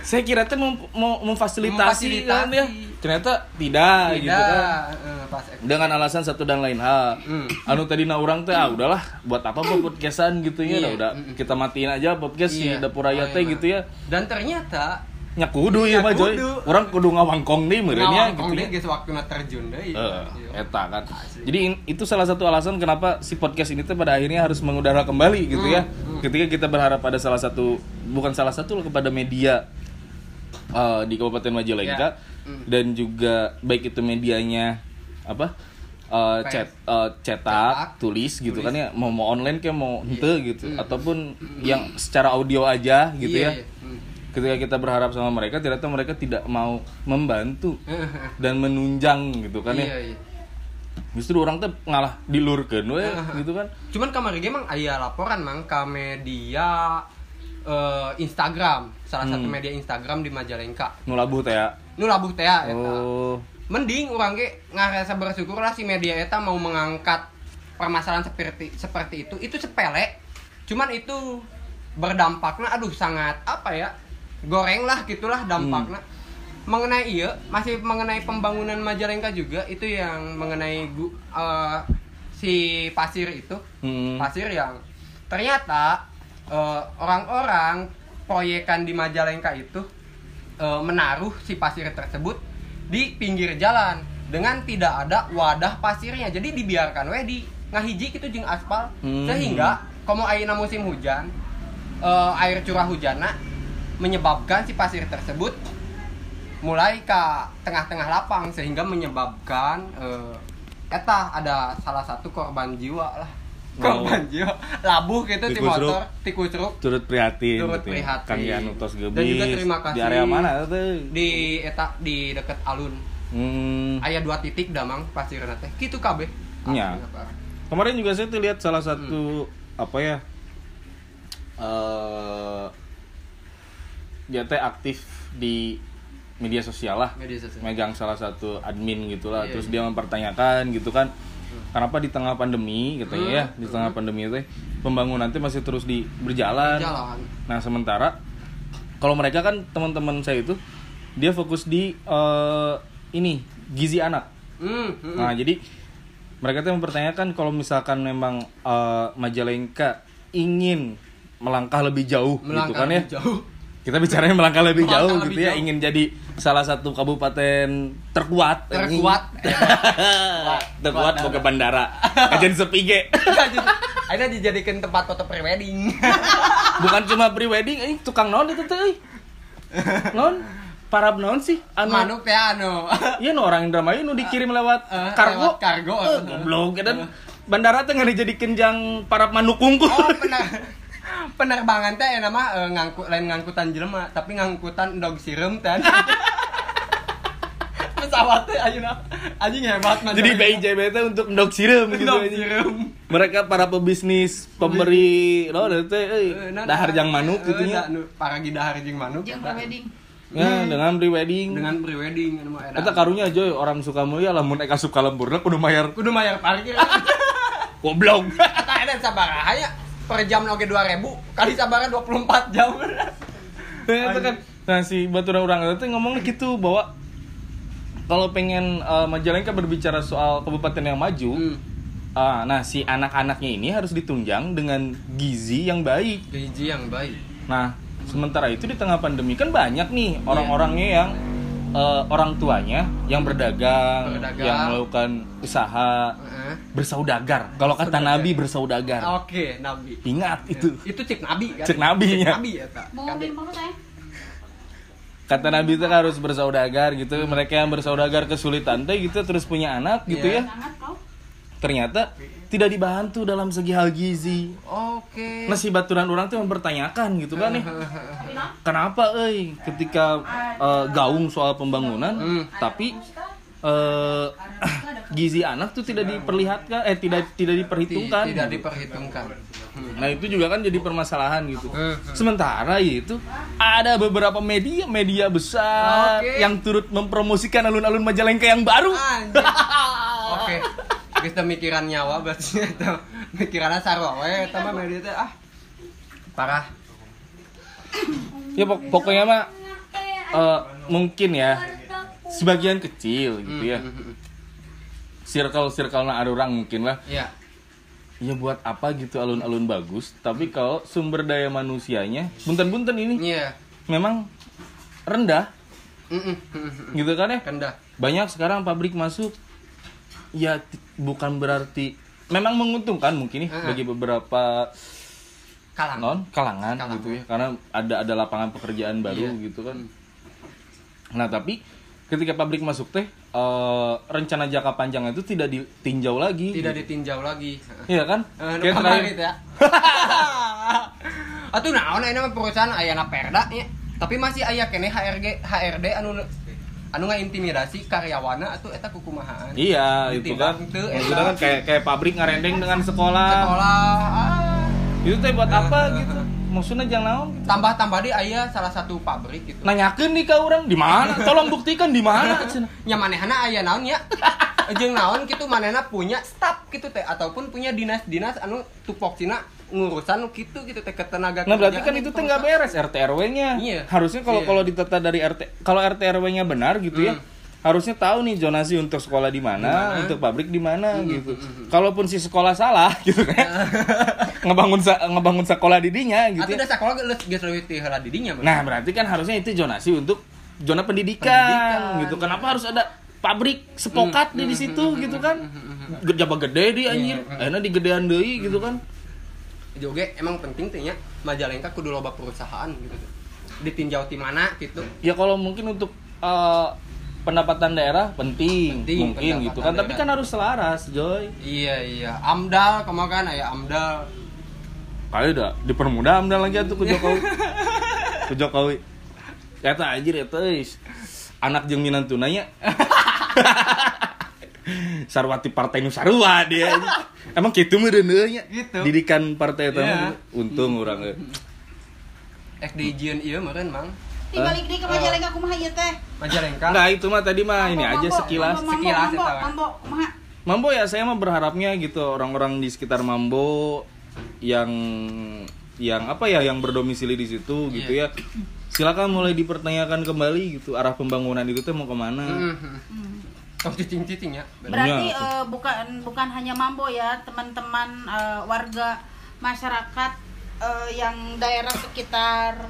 Saya kira teh mau, mau memfasilitasi, kan ya. Ternyata tidak, gitu kan. Tidak. Eh, Pas Dengan alasan satu dan lain hal. Hmm. Anu tadi na orang teh ah udahlah buat apa buat podcastan gitu ya. Iya. Udah, kita matiin aja podcast si Iya. dapur raya Oh, teh iya, gitu ya. Dan ternyata Nya kudu ya mah Joy. Orang kudu ngawangkong nih merenya gitu. ya. geus waktuna terjun deui. Iya. eta kan. Asli. Jadi in- itu salah satu alasan kenapa si podcast ini tuh pada akhirnya harus mengudara kembali gitu Hmm, ya. hmm. Ketika kita berharap pada salah satu bukan salah satu lah kepada media eh, di Kabupaten Majalengka Ya. Hmm. dan juga baik itu medianya apa Pers. cet eh, cetak, Cetak, tulis gitu tulis. kan ya mau mau online kayak mau Iya. ente gitu Hmm. ataupun yang secara audio aja gitu Iya, ya. iya. Hmm. Ketika kita berharap sama mereka ternyata mereka tidak mau membantu dan menunjang gitu kan ya Iya, iya. justru orang tuh ngalah dilurkeun we gitu kan Cuman kamari ge mang aya laporan mang ke media eh, Instagram, salah satu Hmm. media Instagram di Majalengka. nu labuh teh ya Nu labuh teh ya, eta. oh Mending orang ge ngarasa bersyukur lah si media eta mau mengangkat permasalahan seperti seperti itu. Itu sepele. Cuman itu berdampaknya aduh sangat apa ya? Goreng lah gitulah dampaknya. Mengenai iya, masih mengenai pembangunan Majalengka juga itu yang mengenai gu, eh, si pasir itu hmm. pasir yang ternyata eh, orang-orang proyekan di Majalengka itu eh, menaruh si pasir tersebut di pinggir jalan dengan tidak ada wadah pasirnya jadi dibiarkan we di ngahiji gitu jeung aspal Hmm. sehingga komo ayeuna musim hujan eh, air curah hujanna menyebabkan si pasir tersebut mulai ke tengah-tengah lapang sehingga menyebabkan eh, eta ada salah satu korban jiwa lah. Korban jiwa labuh gitu di motor tikusruk turut prihatin Turut gitu ya. prihatin. Kang Yanu tos gebis Dan juga terima kasih di area mana tuh di eta di deket alun hmm. aya dua titik damang pasir teh gitu kabeh. Aslinya, Pak. kemarin juga saya tuh lihat salah Hmm. satu apa ya eh dia teh aktif di media sosial lah media sosial megang salah satu admin gitulah Iya, terus iya. dia mempertanyakan gitu kan kenapa di tengah pandemi katanya Hmm. ya di tengah pandemi teh pembangunan teh masih terus di berjalan. Jalan nah sementara kalau mereka kan teman-teman saya itu dia fokus di eh, ini gizi anak. Hmm, hmm. nah jadi mereka tuh mempertanyakan kalau misalkan memang eh, Majalengka ingin melangkah lebih jauh gitu melangkah kan ya. jauh kita bicaranya melangkah lebih Melangkah jauh lebih gitu ya jauh. ingin jadi salah satu kabupaten terkuat. Terkuat. Terkuat mau ke bandara. Aja sepige. Akhirnya dijadikan tempat foto prewedding. Bukan cuma pre-wedding eh tukang non itu tuh eh. non? Parab non sih? Anu manuk teh anu. Iya no orang Indramayu nu dikirim lewat Eh, kargo. lewat kargo. Eh, goblok dan bandara teh nggak dijadikan jang parab manuk kungku oh benar penerbangan teh nama eh, ngangkut lain ngangkutan jelema tapi ngangkutan dog sirum teh pesawat teh ayeuna anjing hebat man jadi BIJB teh untuk ndok sirum gitu dog sirum mereka para pebisnis pemberi lo teh Eh, nah, dahar nah, jang manuk gitu nya para dahar jeung manuk. Jeung eta. prewedding. ya dengan pre-wedding. Dengan prewedding. Eta karunya joy orang suka mulia lamun eka suka lembur kudu bayar kudu bayar parkir. Goblok. Kata ada sabaraha ya per jam oge 2000 kali sabaraha 24 jam. Nah, itu kan. Nah si baturan orang itu ngomongnya gitu bahwa kalau pengen eh, Majalengka berbicara soal kabupaten yang maju hmm. ah, nah si anak-anaknya ini harus ditunjang dengan gizi yang baik. Gaji yang baik. Nah sementara itu di tengah pandemi kan banyak nih orang-orangnya yang eh, orang tuanya yang berdagang, Berdagang. yang melakukan usaha Heeh. bersaudagar kalau kata Saudagar. Nabi bersaudagar Oke, Nabi. ingat itu Itu cek Nabi kan? Cek Nabi, Cek ya. Nabi ya, saya? kata Nabi itu harus bersaudagar gitu mereka yang bersaudagar kesulitan teh gitu terus punya anak gitu Iya. ya Sangat kau. Ternyata tidak dibantu dalam segi hal gizi Oke. nah si baturan orang tuh mempertanyakan gitu kan nih kenapa euy ketika eh, gaung soal pembangunan Hmm. tapi eh, gizi anak tuh tidak diperlihatkan eh tidak tidak diperhitungkan Tidak diperhitungkan. nah itu juga kan jadi permasalahan gitu Hmm. sementara itu ada beberapa media media besar Oke. yang turut mempromosikan alun-alun Majalengka yang baru. Oke. Geus teu mikiran nyawa berarti eta. Mikiranna sarwa we eta mah media teh ah. Parah. ya pok- pokoknya mah eh, mungkin ya sebagian kecil gitu ya Hmm, hmm, hmm. circle circle na ada orang mungkin lah Iya. ya buat apa gitu alun-alun bagus tapi kalau sumber daya manusianya bunten-bunten ini Iya. memang rendah mm. gitu kan ya Rendah. banyak sekarang pabrik masuk ya bukan berarti memang menguntungkan mungkin nih Heeh. bagi beberapa Kalang. non kalangan, Kalangan. gitu ya karena ada ada lapangan pekerjaan baru Iya. gitu kan nah tapi ketika pabrik masuk teh eh, rencana jangka panjang itu tidak ditinjau lagi Tidak gitu. ditinjau lagi. iya kan Eh, Kayak terakhir- kemarin ya. Atuh naon mah perusahaan aya na Perda nya. Tapi masih aya kene HRG HRD anu anu intimidasi karyawana atuh eta kukumahaan. iya itu kan eta. kan kayak kayak pabrik ngarendeng dengan sekolah, Sekolah ah. itu teh buat apa gitu maksudnya jangan naon tambah-tambah di aya salah satu pabrik gitu. nanyakan nih ke orang di mana tolong buktikan di mana cenah. nya manehna aya naon nya jeung naon kitu manehna punya staf gitu teh ataupun punya dinas-dinas anu tupoksina ngurusan nu kitu gitu teh ketenaga Nah berarti kan itu teh nggak beres RT RW-nya. Iya. Harusnya kalau Iya. kalau ditata dari RT kalau RT RW-nya benar gitu ya. Hmm. harusnya tahu nih zonasi untuk sekolah di mana, untuk pabrik di mana gitu. Kalaupun si sekolah salah gitu kan. ngebangun sa- ngebangun sekolah di dinya gitu. Atau ya. udah sekolah geus geus leuwih ti heula didinya. Nah, berarti kan harusnya itu zonasi untuk zona pendidikan, Pendidikan. gitu. Kenapa harus ada pabrik sepokat di di situ gitu kan? Gede gede di anjir. Akhirnya digedean deui gitu kan. Juga emang penting teh nya Majalengka kudu loba perusahaan gitu tuh. Ditinjau ti mana gitu. Ya kalau mungkin untuk eh, pendapatan daerah penting, Penting, mungkin gitu kan. Tapi daerah. kan harus selaras, Joy. Iya iya, AMDAL kemakan aya AMDAL. Kali udah dipermudah amdal lagi atuh ku Jokowi. ku Jokowi. Eta anjir eta euy. Anak jeung minantuna nya. Sarwati Partai Nusarua dia. Emang kitu meureun nya. Gitu. Didikan partai eta Iya. mah. Untung urang euy. Ek di Jian ieu meureun Mang. Di balik di ke Majalengka kumaha ieu teh? Majalengka. Nah, itu mah tadi mah ini Mambo, aja sekilas. mambo, Sekilas mambo, mambo? Mambo ya saya mah berharapnya gitu orang-orang di sekitar Mambo yang yang apa ya yang berdomisili di situ gitu Iya. ya silakan mulai dipertanyakan kembali gitu arah pembangunan itu tuh mau ke mana Mhm. Tong cicing-cicing ya. Berarti Iya. eh, bukan bukan hanya Mambo ya, teman-teman eh, warga masyarakat eh, yang daerah sekitar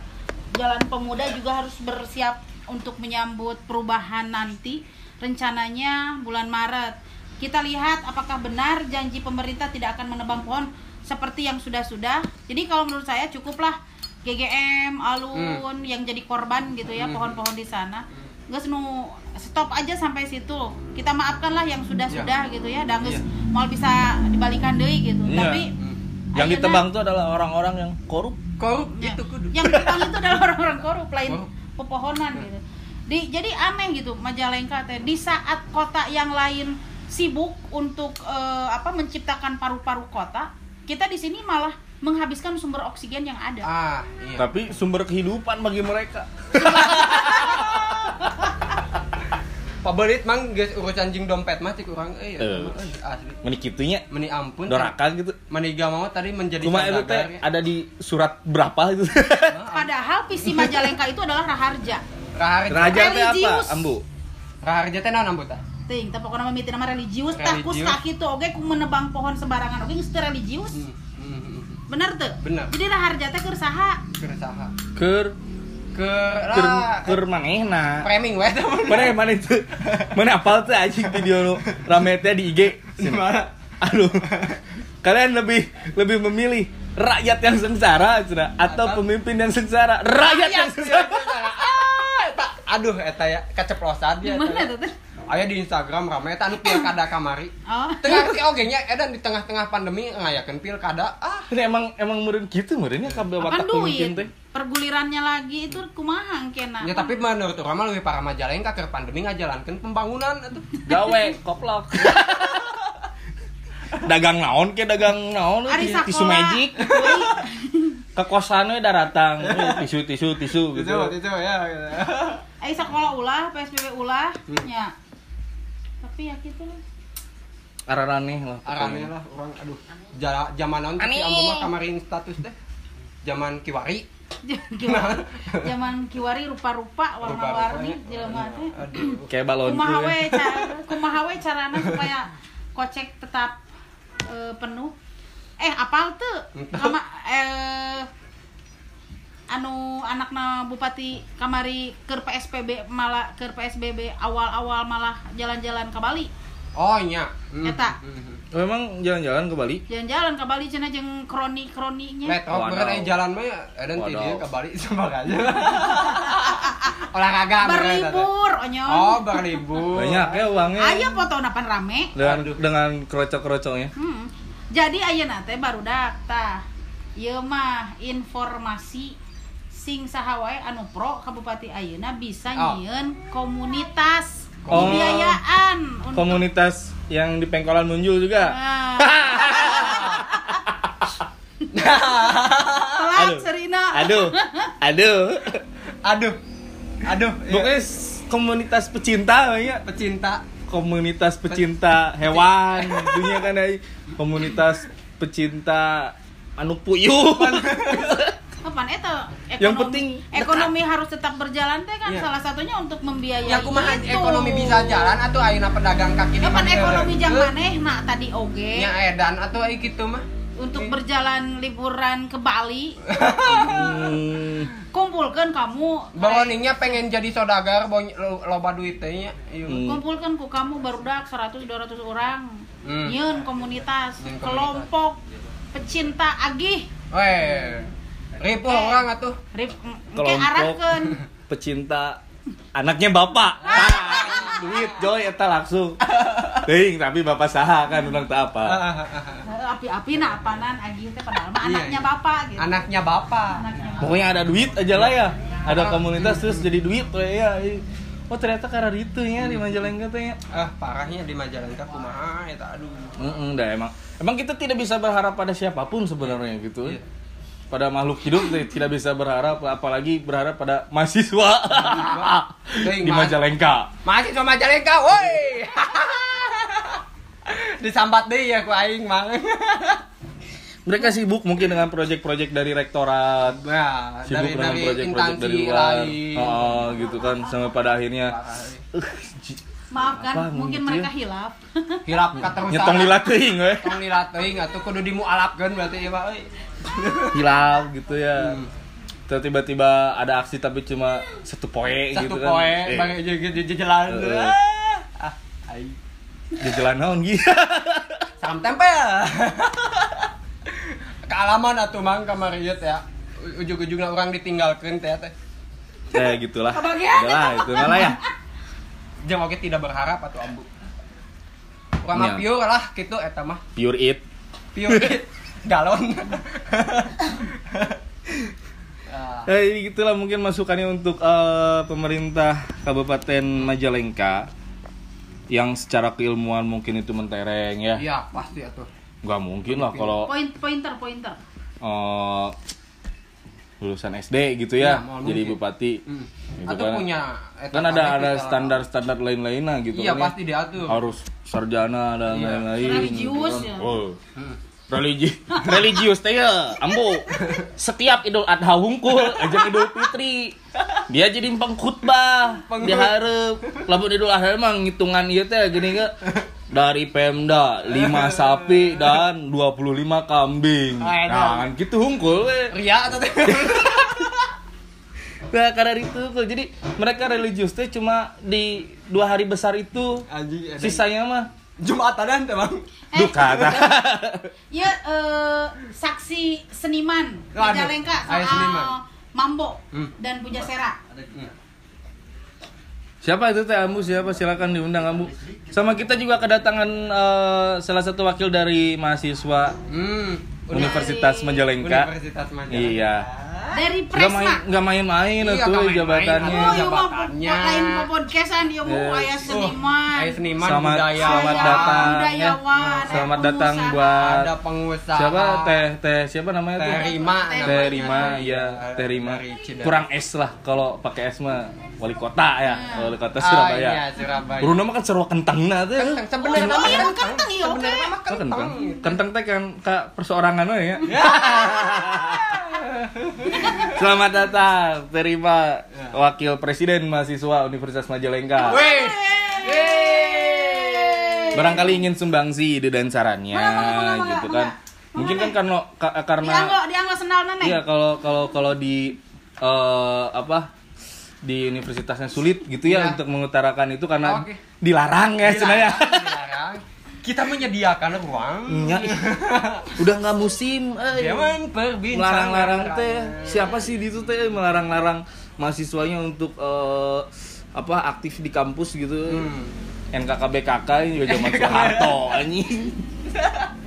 Jalan Pemuda juga harus bersiap untuk menyambut perubahan nanti. Rencananya bulan Maret. Kita lihat apakah benar janji pemerintah tidak akan menebang pohon seperti yang sudah-sudah. Jadi kalau menurut saya cukuplah GGM, alun yang jadi korban gitu ya pohon-pohon di sana. Nggak nu stop aja sampai situ. Kita maafkanlah yang sudah-sudah gitu ya. Dan Iya. mau bisa dibalikan deui gitu. Iya. Tapi yang ayeuna- ditebang tuh adalah orang-orang yang korup Korup Ya. gitu kudu. Yang ditebang itu adalah orang-orang korup lain Korup. pepohonan gitu. Di, jadi aneh gitu Majalengka teh di saat kota yang lain sibuk untuk eh, apa menciptakan paru-paru kota, kita di sini malah menghabiskan sumber oksigen yang ada. Ah, iya. tapi sumber kehidupan bagi mereka Pabelit mang geus urusan jing dompet mah cik urang euy Eh. asli. menikitunya Meni ampun. dorakan gitu Maniga mau tadi menjadi cuma itu teh ya. ada di surat berapa itu Padahal visi Majalengka itu adalah raharja. Raharja. raja teh apa ambu Raharja teh naon ambu tah? Ting, tapi pokoknya mimiti nama religius, tah kus Religius. kaki tuh oke ku menebang pohon sembarangan oke geus teu religius. Hmm, hmm, hmm. Bener tuh? Bener. Jadi raharja teh keur saha? Keur saha? ker Keur ker lah. ker manehna framing we teh. mana mana itu mana apal tuh anjing video nu rame teh di IG Di mana? aduh kalian lebih lebih memilih rakyat yang sengsara cenah, atau Atau- pemimpin yang sengsara rakyat yang sengsara Ah, aduh eta ya keceplosan dia. Gimana tuh teh? Aya di Instagram rame eta anu pilkada kamari. Oh. Tengah si oge nya edan di tengah-tengah pandemi ngayakeun pilkada. Ah, ini emang emang meureun gitu meureunnya kabel watak pemimpin teh Pergulirannya lagi itu kumaha kena. ya tapi menurut urang mah leuwih para Majalengka keur pandemi ngajalankeun pembangunan atuh. gawe koplok dagang naon ke dagang naon Ari ti- tisu magic ke kosan we daratang Eh, tisu tisu tisu gitu itu ya. gitu. Eh sekolah ulah, PSBB ulah, Hmm. ya. Tapi ya gitu lah. araraneh lah Arane lah orang aduh. Jala, zaman Aneh. ambu mah kamarin status teh. Zaman kiwari. Zaman kiwari rupa-rupa warna-warni jelema teh. Kayak balon Kumaha we cara kumaha we carana supaya kocek tetap eh, penuh. Eh apal tuh? Kama eh anu anakna bupati kamari ke PSBB malah ke PSBB awal-awal malah jalan-jalan ke Bali. Oh nya. Hmm. Eta. Hmm. memang jalan-jalan ke Bali Jalan-jalan ke Bali cenah jeung kroni-kroninya. Metro Wadaw. beureun aya jalan mah ya edan ti dieu ka Bali sama aja. Olahraga eta teh. Berlibur onyon. Oh, berlibur. banyak ya uangnya Aya foto napan rame. dengan Aduh. dengan kerocok-kerocoknya Hmm. Jadi ayeuna teh baru tah. Ieu mah informasi sing saha wae anu pro Kabupaten ayeuna bisa Oh. nyieun komunitas Oh. untuk komunitas yang di Pengkolan Munjul juga Nah, Aduh. Serina. aduh aduh Aduh. Aduh. iya. pokoknya komunitas pecinta ya pecinta komunitas pecinta hewan dunia kan ada komunitas pecinta anu puyuh Kapan eta Yang penting ekonomi harus tetap berjalan teh kan Iya. salah satunya untuk membiayai Ya kumaha itu. ekonomi bisa jalan atau ayeuna pedagang kaki lima Kapan ekonomi jang Eh, maneh nah tadi oge Nya edan atau ai kitu mah. untuk berjalan liburan ke Bali Hmm, kumpulkan kamu Bawoningnya pengen jadi saudagar loba duit teh nya. Ieu. Hmm. kumpulkan ku kamu barudak 100 200 orang Hmm. nyeun komunitas Nyeun komunitas. kelompok pecinta agih Weh. Ribu orang atuh. Rip, mm, ke kelompok pecinta anaknya bapak duit joy eta langsung Ting, tapi bapak saha kan ulang tak apa Eh, api-api nah apanan agih teh padahal mah Iya, anaknya iya. bapak gitu Anaknya bapak. anaknya bapak. pokoknya ada duit aja lah ya ada komunitas terus jadi duit we, ya oh ternyata karena itu ya di Majalengka teh ya Ah, parahnya di Majalengka kumaha eta aduh. Mm-mm, dah emang emang kita tidak bisa berharap pada siapa pun sebenarnya gitu Iya. Pada makhluk hidup teh tidak bisa berharap apalagi berharap pada mahasiswa di. Majalengka Mahasiswa Majalengka, woi. Disambat deh ya ku aing mang. mereka sibuk mungkin dengan proyek-proyek dari rektorat Nah, sibuk dari dengan dari proyek-proyek dari luar lain. oh, gitu kan sampai pada akhirnya Parah. uh, j- maaf kan Apa, mungkin gitu mereka ya? hilaf Hilap katerusan. nyetong lila teuing we Tong lila teuing atuh kudu dimualapkeun berarti ieu mah euy. hilaf gitu ya Hmm. Tiba-tiba ada aksi tapi cuma satu poe Satu gitu kan poe Eh, bagi jejelan. Eh. Ah, ai. jalan naon gitu Salam tempel. Kealaman atuh mang kamarieu teh ya. Ujug-ujugna orang ditinggalkeun teh teh. ya gitulah lah itu malah ya Jeung oge tidak berharap atuh ambu. Urang mah Iya. pure lah gitu eta mah. pure it Pure galon. Ah, Ya, gitulah mungkin masukannya untuk eh, pemerintah Kabupaten Majalengka yang secara keilmuan mungkin itu mentereng ya. Iya, pasti atuh. Nggak mungkin lah kalau point pointer pointer eh, lulusan SD gitu ya, Iya, mau jadi mungkin. bupati. Hmm. Gitu Atau kan. punya Kan ada ada standar-standar lain-lainnya gitu Iya, kan ya. pasti diatur. Harus sarjana dan Iya. lain-lain. Religius gitu kan. ya. Oh. Hmm. Religi religius teh ya ambo. Setiap idul adha hungkul aja idul fitri. Dia jadi pengkhutbah Pengkhut- dia harap lamun idul adha emang ngitungan ieu teh gini ke dari Pemda 5 sapi dan 25 kambing. Ah, nah kan gitu hungkul we. Ria atau nah karena itu tuh jadi mereka religius teh cuma di dua hari besar itu. Sisanya mah Jumatanan teh, Bang. Eh. duka ya eh, saksi seniman Majalengka ayo soal seniman. Mambo Hmm. dan Puja Sera Siapa itu Teh Ambu? Siapa? Silakan diundang Ambu. Sama kita juga kedatangan eh, salah satu wakil dari mahasiswa Hmm. Universitas Majalengka. Universitas Majalengka. Iya. Dari Nggak main Presma nggak main-main Iya, tuh main-main. jabatannya. Oh, iya jabatannya. lain po podcastan dia mau Yes. ayah seniman. Ayo seniman Selamat budaya. selamat Saya datang ya. budayawan, Selamat datang buat Ada pengusaha. siapa Teh Teh siapa namanya? Teh Rima. Teh Rima, iya, Teh Rima. Dari Cidahu. Kurang es lah kalau pakai es mah wali kota ya, wali kota Ah, iya, Surabaya. Surabaya. Bruno mah kan seru kentangna tuh. Kentang sebenarnya Oh, mah iya, kentang. kentang, iya, oke. Sebenarnya mah Oh, kentang. kentang. Kentang teh kan kak perseorangan we ya. Selamat datang, terima Wakil Presiden Mahasiswa Universitas Majalengka. Barangkali ingin sumbangsi ide dan sarannya, gitu kan. Mungkin kan karena ka- karena iya kalau kalau kalau di eh, apa di universitasnya sulit gitu ya Iya. untuk mengutarakan itu karena Oke. dilarang ya sebenarnya. Dilarang. Kita menyediakan ruang. Ih, udah nggak musim, eh. Perbincangan. melarang-larang teh siapa sih di itu teh melarang-larang mahasiswanya untuk eh, apa aktif di kampus gitu Hmm. NKKBKK ini juga zaman Soeharto anjing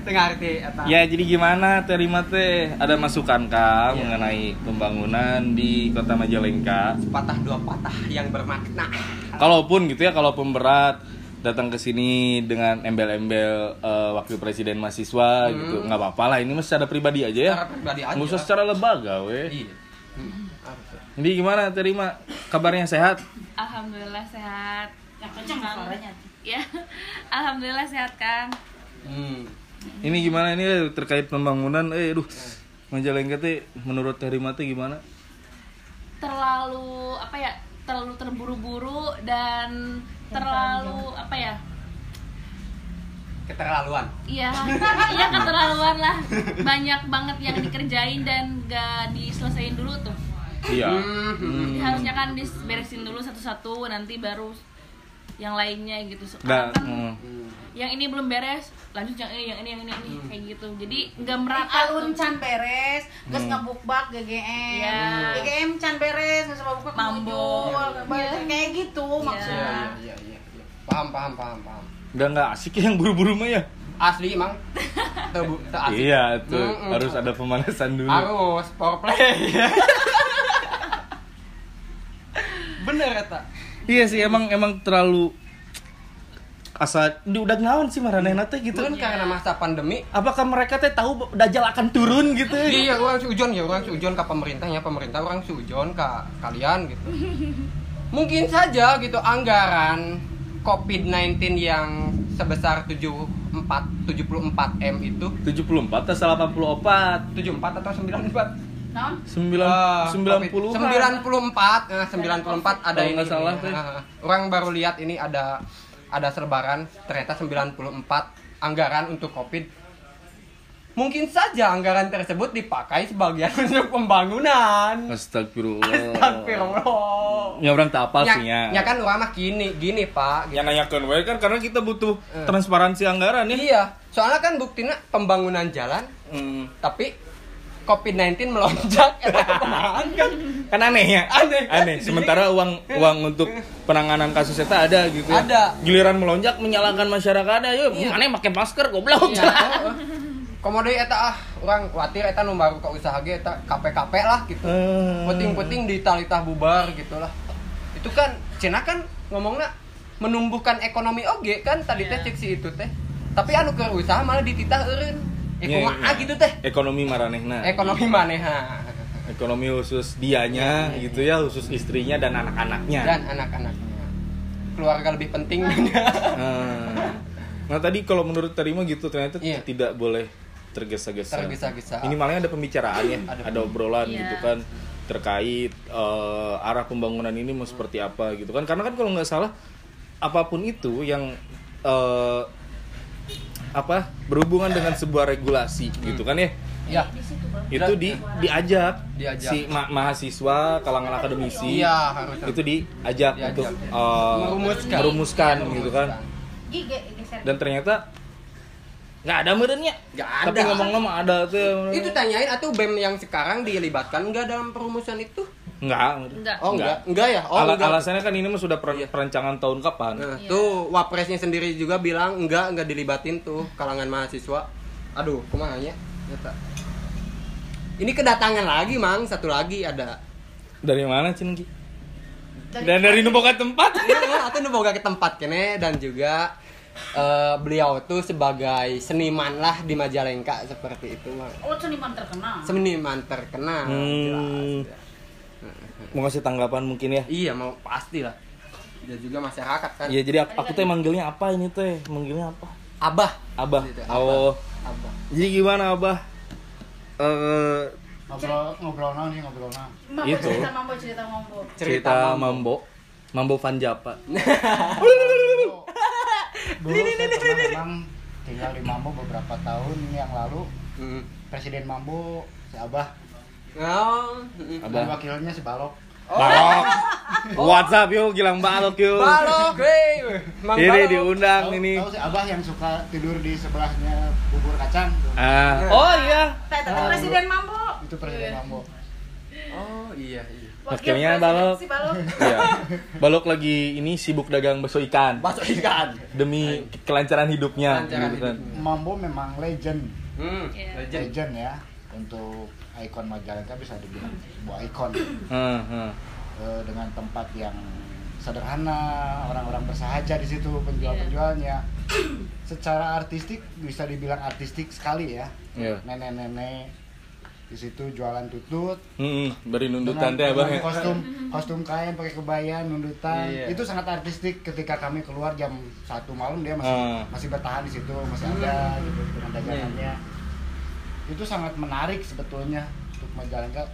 Eta. ya jadi gimana terima teh ada masukan kang Iya. mengenai pembangunan di kota Majalengka patah dua patah yang bermakna. kalaupun gitu ya kalaupun berat datang ke sini dengan embel-embel eh, wakil presiden mahasiswa gitu nggak apa-apa lah ini mah secara pribadi aja ya Hmm. Secara pribadi aja. nggak usah secara lembaga weh Iya. Hmm. Jadi gimana terima kabarnya sehat? Alhamdulillah sehat. Yang kencang suaranya. Ya, alhamdulillah sehat Kang. Hmm. Ini gimana ini eh, terkait pembangunan? Eh, aduh, Majalengka teh menurut Teh Rima teh gimana? terlalu apa ya terlalu terburu-buru dan terlalu apa ya Keterlaluan. iya iya keterlaluan lah banyak banget yang dikerjain dan gak diselesain dulu tuh Iya. Hmm. harusnya kan diberesin dulu satu-satu nanti baru yang lainnya gitu Nggak, sekarang kan mm. Yang ini belum beres lanjut yang ini yang ini yang ini, yang ini kayak gitu jadi nggak merata alun can beres Hmm. ngebukbak GGM Iya. GGM can beres geus ngebukbak Mambo. muncul. Iya. kayak gitu Iya. maksudnya Iya, iya, iya, iya. Paham, paham, paham, paham. Udah nggak asik ya yang buru-buru mah ya? Asli emang asik. Iya, tuh Mm-mm. harus ada pemanasan dulu. Harus foreplay. Bener eta. Iya sih emang emang terlalu asa di udah ngawan sih maranehna teh gitu. Itu kan karena masa pandemi Apakah mereka teh tahu Dajjal akan turun gitu? Iya, orang sujon ya, orang sujon ke pemerintahnya, pemerintah orang sujon ke kalian gitu. Mungkin saja gitu anggaran COVID-19 yang sebesar 74 74 M itu 74 atau 84? 74 atau 94? Naon? 9 Ah, 90 COVID. 94 eh, 94 ada Kalau ini. nggak salah, ini. teh. Ah, orang baru lihat ini ada ada selebaran ternyata 94 anggaran untuk Covid. Mungkin saja anggaran tersebut dipakai sebagian untuk pembangunan. Astagfirullah. Astagfirullah. Ya orang tak apal Ya, sih ya. ya kan orang mah gini, gini Pak. Yang nanyakan we kan karena kita butuh Eh. transparansi anggaran ya. Iya, soalnya kan buktinya pembangunan jalan, Hmm. tapi COVID-19 melonjak, kan? Kan aneh ya. Aneh kan? Aneh. Sementara uang uang untuk penanganan kasus itu ada gitu. ya. Ada. Giliran melonjak menyalahkan masyarakat ayo. Iya. Mana pakai masker goblok. Iya. Komodo eta ah, orang khawatir eta nu baru ke usaha ge eta KP-KP lah gitu. Eh. Penting-penting di talitah bubar gitu lah. Itu kan Cina kan ngomongnya menumbuhkan ekonomi oge kan tadi teh cek si itu teh. Tapi anu ke usaha malah dititah eureun. Ya Iya, kumaha iya. gitu teh. Ekonomi maranehna. Ekonomi maneha Ekonomi khusus dianya gitu ya, khusus istrinya dan anak-anaknya. dan anak-anaknya. Keluarga lebih penting. Nah, nah tadi kalau menurut Terima gitu ternyata Iya. tidak boleh tergesa-gesa. Tergesa-gesa. Ini malahnya ada pembicaraan ya, Ada ada, obrolan Iya. gitu kan terkait eh, arah pembangunan ini mau seperti apa gitu kan. Karena kan kalau nggak salah apa pun itu yang eh, apa berhubungan dengan sebuah regulasi gitu kan ya. ya. Itu di diajak, Diajak. si ma- mahasiswa kalangan akademisi Iya, harus. itu diajak Diajak. untuk eh, Merumuskan. merumuskan gitu kan dan ternyata nggak ada merenya Nggak tapi ada. ngomong-ngomong ada tuh Itu tanyain atau BEM yang sekarang dilibatkan enggak dalam perumusan itu? Nggak Enggak. Oh Enggak. enggak, enggak ya? Oh Ala- enggak. alasannya kan ini mah sudah per- Iya. perancangan tahun kapan Nah, Iya. tuh wapresnya sendiri juga bilang enggak, enggak dilibatin tuh kalangan mahasiswa. Aduh, kumaha? Nyata. Ini kedatangan lagi, Mang. Satu lagi ada. dari mana Dari- dan dari numpokan tempat Iya, atau nu boga ke tempat kene dan juga eh, beliau tuh sebagai seniman lah di Majalengka seperti itu, Mang. Oh, seniman terkenal. Seniman terkenal. Hmm. jelas. Mau kasih tanggapan mungkin ya? Iya, mau pasti lah. Dia juga masyarakat kan. Iya jadi aku, aku teh manggilnya apa ini teh? Manggilnya apa? Abah. abah. Gitu, oh. Abah. jadi gimana abah? Eh ngobrol ngobrol sih ngobrol Mambo Itu. cerita mambo cerita mambo. cerita mambo. Mambo. Van Japa dulu saya pernah memang tinggal di Mambo beberapa tahun yang lalu. Hmm. presiden Mambo si Abah Oh, abah wakilnya si Balok balok WhatsApp yuk gilang balok yuk balok, Mang ini Balok. diundang tahu, ini tahu si Abah yang suka tidur di sebelahnya bubur kacang tuh. ah oh iya Tete presiden mambo. itu presiden Mambo Oh iya iya. Wakil Wakilnya balok. Si balok. Iya. Balok lagi ini sibuk dagang bakso ikan Bakso ikan. demi kelancaran hidupnya Kelancaran gitu kan. hidupnya. Mambo memang legend Hmm. Iya. Legend. legend ya untuk ikon Majalengka bisa dibilang sebuah ikon Heeh, heeh. Eh, dengan tempat yang sederhana orang-orang bersahaja di situ penjual-penjualnya secara artistik bisa dibilang artistik sekali ya Iya. nenek-nenek di situ jualan tutut Heeh, beri nundutan teh abah ya. kostum kostum kain pakai kebaya nundutan Iya. itu sangat artistik ketika kami keluar jam satu malam dia masih Ah. masih bertahan di situ masih ada gitu dengan dagangannya itu sangat menarik sebetulnya untuk Majalengka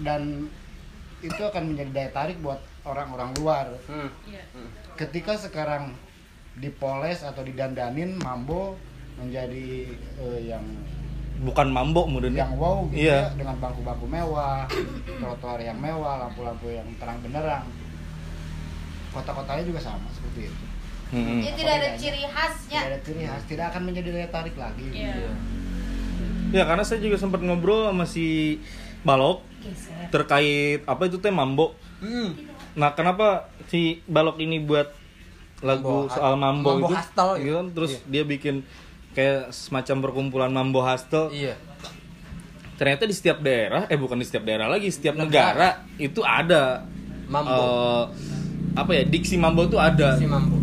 dan itu akan menjadi daya tarik buat orang-orang luar Hmm. Iya. ketika sekarang dipoles atau didandanin mambo menjadi eh, yang bukan mambok kemudian yang wow gitu Iya. ya dengan bangku-bangku mewah trotoar yang mewah lampu-lampu yang terang benderang kota-kotanya juga sama seperti itu. Ya, tidak ada ciri khasnya. tidak ada ciri khas tidak akan menjadi daya tarik lagi Iya. Ya karena saya juga sempat ngobrol sama si Balok terkait apa itu teh mambo. Hmm. Nah kenapa si Balok ini buat lagu Mambo- soal mambo, Mambo itu? Hustle, gitu kan? Terus Iya. dia bikin kayak semacam perkumpulan mambo hustle. Iya. Ternyata di setiap daerah, eh bukan di setiap daerah lagi, setiap Negara. negara, itu ada Mambo. eh, apa ya diksi mambo itu ada Si mambo.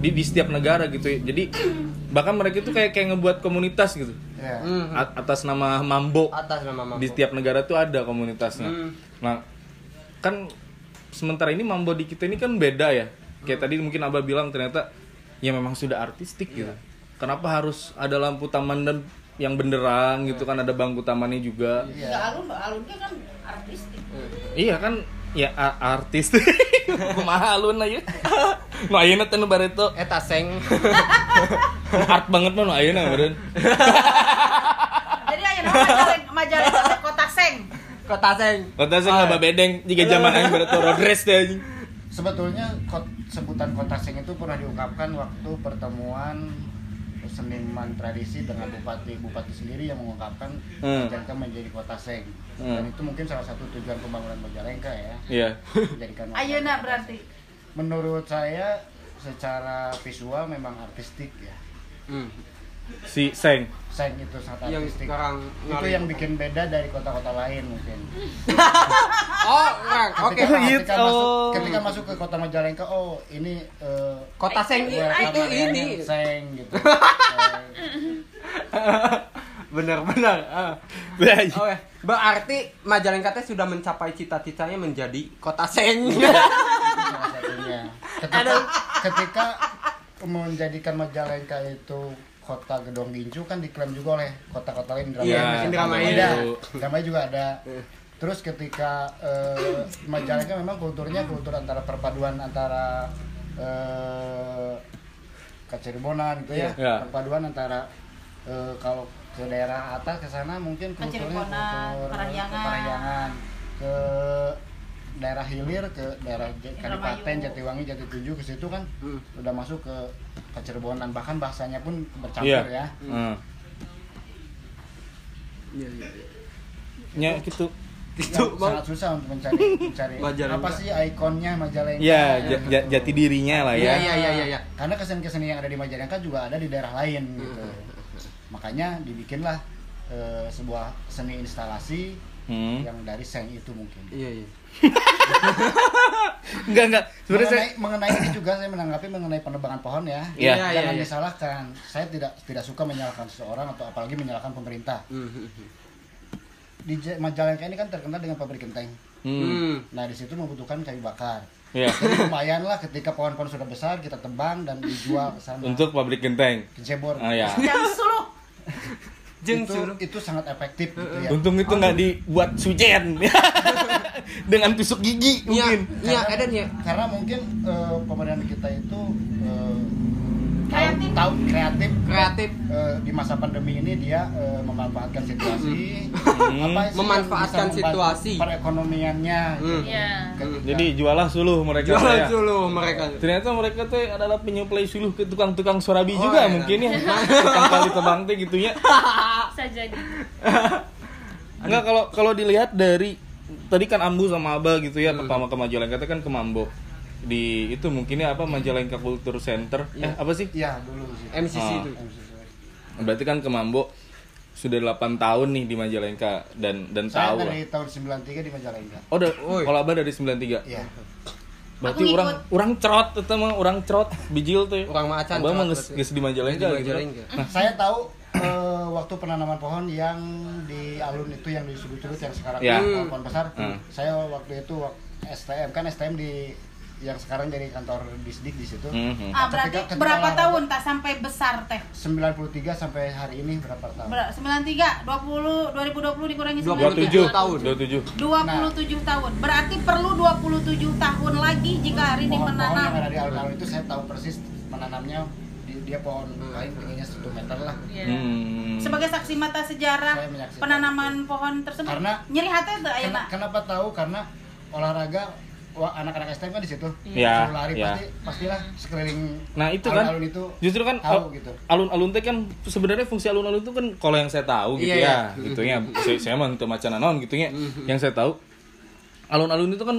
di, di setiap negara gitu ya. Jadi bahkan mereka itu kayak kayak ngebuat komunitas gitu ya Hmm. Atas nama mambo. Atas nama mambo. di setiap negara tuh ada komunitasnya. Hmm. Nah, kan sementara ini mambo di kita ini kan beda ya. Kayak tadi mungkin Abah bilang ternyata ya memang sudah artistik gitu. Kenapa harus ada lampu taman dan yang benderang gitu kan ada bangku tamannya juga. Enggak alun, alunnya kan artistik. Iya kan ya artis. Kumaha alun aja. Nu ayeuna teh nu bareto Eta seng. art banget mah nu ayeuna meureun. Jadi nama majalah majalah kota seng. Kota seng. Kota saya nggak bedeng jika zaman aing bareto rodres teh anjing. sebetulnya kot- sebutan kota seng itu pernah diungkapkan waktu pertemuan seniman tradisi dengan bupati bupati sendiri yang mengungkapkan Hmm. Majalengka menjadi kota seng Hmm. dan itu mungkin salah satu tujuan pembangunan Majalengka ya Iya. menjadikan Ayeuna berarti. menurut saya secara visual memang artistik ya Hmm. Si Seng. seng itu sangat Yang artistik sekarang itu yang bikin beda dari kota-kota lain mungkin Oh, orang. Oke. ketika, Gitu. ketika masuk ketika masuk ke kota Majalengka oh ini eh, Kota seng Welcome itu area ini. seng gitu Seng. Benar-benar. Ah. Oke. Berarti Majalengka teh sudah mencapai cita-citanya menjadi kota seng. Itu satunya ketika, ketika menjadikan Majalengka itu kota gedong gincu kan diklaim juga oleh kota-kota lain Indramayu Iya, misalnya. Indramayu. ada Indramayu juga ada terus ketika eh, Majalengka memang kulturnya kultur antara perpaduan antara eh, Kaciribonan gitu ya Iya. perpaduan antara eh, kalau ke daerah atas ke sana mungkin kulturnya kultur Parahyangan. Parahyangan. ke daerah hilir ke daerah. Kadipaten, Jatiwangi, Jatitujuh ke situ kan Hmm. udah masuk ke Kacirebonan bahkan bahasanya pun bercampur Iya. ya. Hmm. Iya, iya. Ya gitu. Itu Yang Bang. sangat susah untuk mencari mencari Majalengka. apa sih ikonnya Majalengka. Ya, gitu. ja- ja- jati dirinya lah ya. iya, iya, iya, iya. Karena kesenian-kesenian yang ada di Majalengka juga ada di daerah lain gitu. Makanya dibikinlah eh, sebuah seni instalasi Hmm. yang dari seng itu mungkin. Iya, iya. Enggak enggak. Sebenarnya saya mengenai, mengenai ini juga saya menanggapi mengenai penebangan pohon ya. Iya. Iya, Jangan iya. disalahkan. Saya tidak tidak suka menyalahkan seseorang atau apalagi menyalahkan pemerintah. Hmm, hmm, hmm. Di Majalengka ini kan terkenal dengan pabrik genteng. hmm. Hmm. Nah di situ membutuhkan kayu bakar. Jadi lumayan lah ketika pohon-pohon sudah besar kita tebang dan dijual ke sana. Untuk pabrik genteng. ke Jebor. Ah ya. Yang suluh. Jeung itu suruh. itu sangat efektif gitu ya. Untung itu nggak dibuat sujen. Dengan tusuk gigi Iya, mungkin. iya, ada nih. Karena mungkin eh, pemerintahan kita itu eh, tahu, Kreatif. tahu kreatif Kreatif. Eh, di masa pandemi ini dia eh, memanfaatkan situasi Hmm. apa sih Memanfaatkan situasi. perekonomiannya gitu. Hmm. Iya. Ketika- Jadi jualah suluh mereka Jualan ya. dulu mereka. Ternyata mereka tuh adalah penyuplai suluh ke tukang-tukang sorabi Oh, juga iya. mungkin ya. Tukang kali tebang teh gitu ya. Bisa jadi. Enggak kalau kalau dilihat dari tadi kan Ambu sama Abah gitu ya Hmm. pertama ke Majalengka itu kan ke Mambo di itu mungkinnya apa Majalengka Culture Center eh Iya. apa sih Iya dulu sih. MCC Ah. itu. berarti kan ke Mambo sudah 8 tahun nih di Majalengka dan dan Saya tahu lah dari tahun 93 di Majalengka. oh da- Oi. kalau Abah dari 93 Iya. berarti Aku orang orang cerot itu mah orang cerot bijil tuh Orang mah acan Abah mah geus di Majalengka gitu. Majalengka. Saya tahu eh, waktu penanaman pohon yang di alun itu yang di Sudut-Sudut yang sekarang Ya. pohon-pohon besar. Hmm. Saya waktu itu STM kan STM di yang sekarang jadi kantor disdik di situ. Mhm. Ah, Ketika- berarti ketika berapa olahraga- tahun tak sampai besar teh? 93 sampai hari ini berapa tahun? Ber 93, 20, 2020 dikurangi 27 93. tahun. 27 27 tahun. Berarti perlu 27 tahun lagi jika hari ini Pohon-pohon yang menanam. ada di alun-alun itu saya tahu persis menanamnya dia pohon kain tingginya 1 meter lah. Iya. Hmm. Sebagai saksi mata sejarah penanaman pohon tersebut. Karena- nyeri hati Ken- ayeuna. kenapa tahu? Karena olahraga anak-anak STM kan di situ. Ya, Suruh lari ya. pasti pastilah sekeliling Nah itu kan alun-alun itu justru kan tahu al- gitu. alun-alun teh kan sebenarnya fungsi alun-alun itu kan kalau yang saya tahu gitu Iya, ya, iya. gitu ya. saya, saya mah teu macan naon gitu ya. Yang saya tahu alun-alun itu kan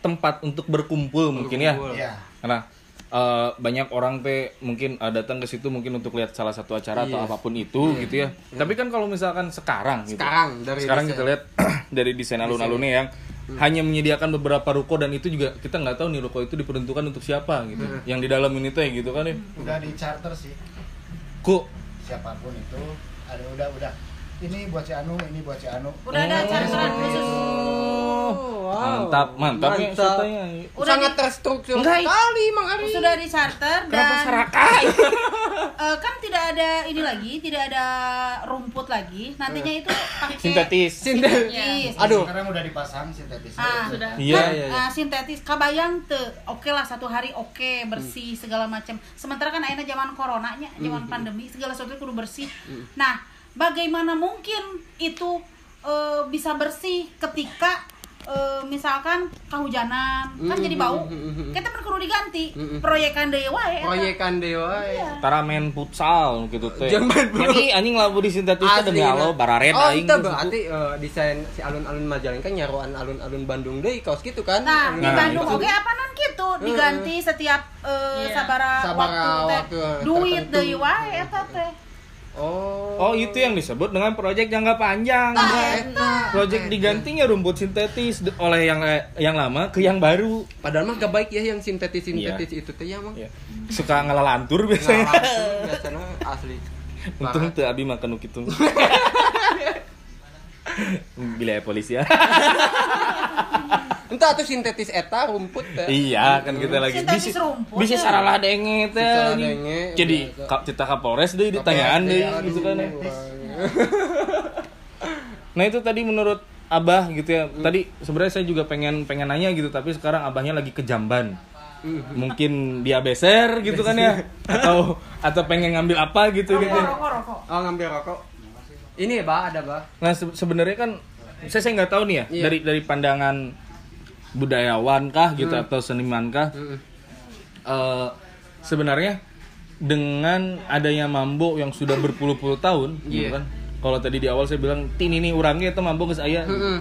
tempat untuk berkumpul mungkin ya. Berkumpul. Iya. Karena eh, banyak orang teh mungkin eh, datang ke situ mungkin untuk lihat salah satu acara atau Iya. apa pun itu gitu ya. Tapi kan kalau misalkan sekarang gitu. Sekarang, dari sekarang desain. kita lihat dari desain alun-alunnya yang hanya menyediakan beberapa ruko dan itu juga kita nggak tahu nih ruko itu diperuntukkan untuk siapa gitu. Yang di dalam ini teh gitu kan ya. Udah di charter sih Kok siapa pun itu ada udah udah ini buat si Anu, ini buat si Anu. Udah ada Oh. charteran khusus. Mantap, mantap ya Mantap. ceritanya. Udah Sangat di- terstruktur Enggak. sekali Mang Ari. Sudah di charter Kenapa dan eh, kan tidak ada ini lagi, tidak ada rumput lagi. Nantinya itu pakai Sintetis. sintetis. Aduh. Sekarang udah dipasang sintetis. Ah, Sudah. Iya, kan, iya, iya. ah, sintetis kabayang tuh oke lah satu hari oke bersih segala macam sementara kan akhirnya zaman coronanya zaman pandemi segala sesuatu kudu bersih nah bagaimana mungkin itu eh, bisa bersih ketika eh, misalkan kehujanan kan jadi bau kita kan kudu diganti proyekan deui wae eta. Proyekan dewa. Iya. Tara main futsal gitu teh. Jadi anjing labu di sintetis teh demi Allah nah. bararet Oh, aing. itu gitu. berarti eh, desain si alun-alun Majalengka nyaruan alun-alun Bandung deui kaos gitu kan. Nah, di Nah, Bandung oke apa nan gitu diganti setiap eh, Iya. sabara, Sabara waktu teh waktu duit deui wae eta teh Oh. Oh, itu yang disebut dengan proyek jangka panjang. Nah, eta. Proyek digantinya rumput sintetis oleh yang yang lama ke yang baru. Padahal mah gak baik ya yang sintetis-sintetis itu teh ya, Mang. Ya. Suka ngelalantur Nah, biasanya. langsung biasanya asli. Untung teu abi makan nu kitu. Bila ya polisi ya. Entah tuh sintetis eta rumput teh. iya, kan kita lagi Sintetis rumput, bisa ya. saralah denge teh. Bisa Jadi bisa. ka- cerita Kapolres deui ditanyaan deui Aduh, gitu kan. ya. Nah itu tadi menurut Abah gitu ya. Tadi sebenarnya saya juga pengen pengen nanya gitu, tapi sekarang Abahnya lagi ke Jamban. Mungkin dia beser gitu kan ya, atau atau pengen ngambil apa gitu gitu. rokok rokok rokok Oh, ngambil rokok. Ini ya, Bah, ada, Bah. Nah se- sebenarnya kan saya saya nggak tahu nih ya Iya. dari dari pandangan budayawan kah gitu Hmm. atau seniman kah. Mm-mm. Eh, sebenarnya dengan adanya mambo yang sudah berpuluh-puluh tahun gitu Iya. kan. Kalau tadi di awal saya bilang tin ini orangnya itu mambo ke saya. Mm-mm.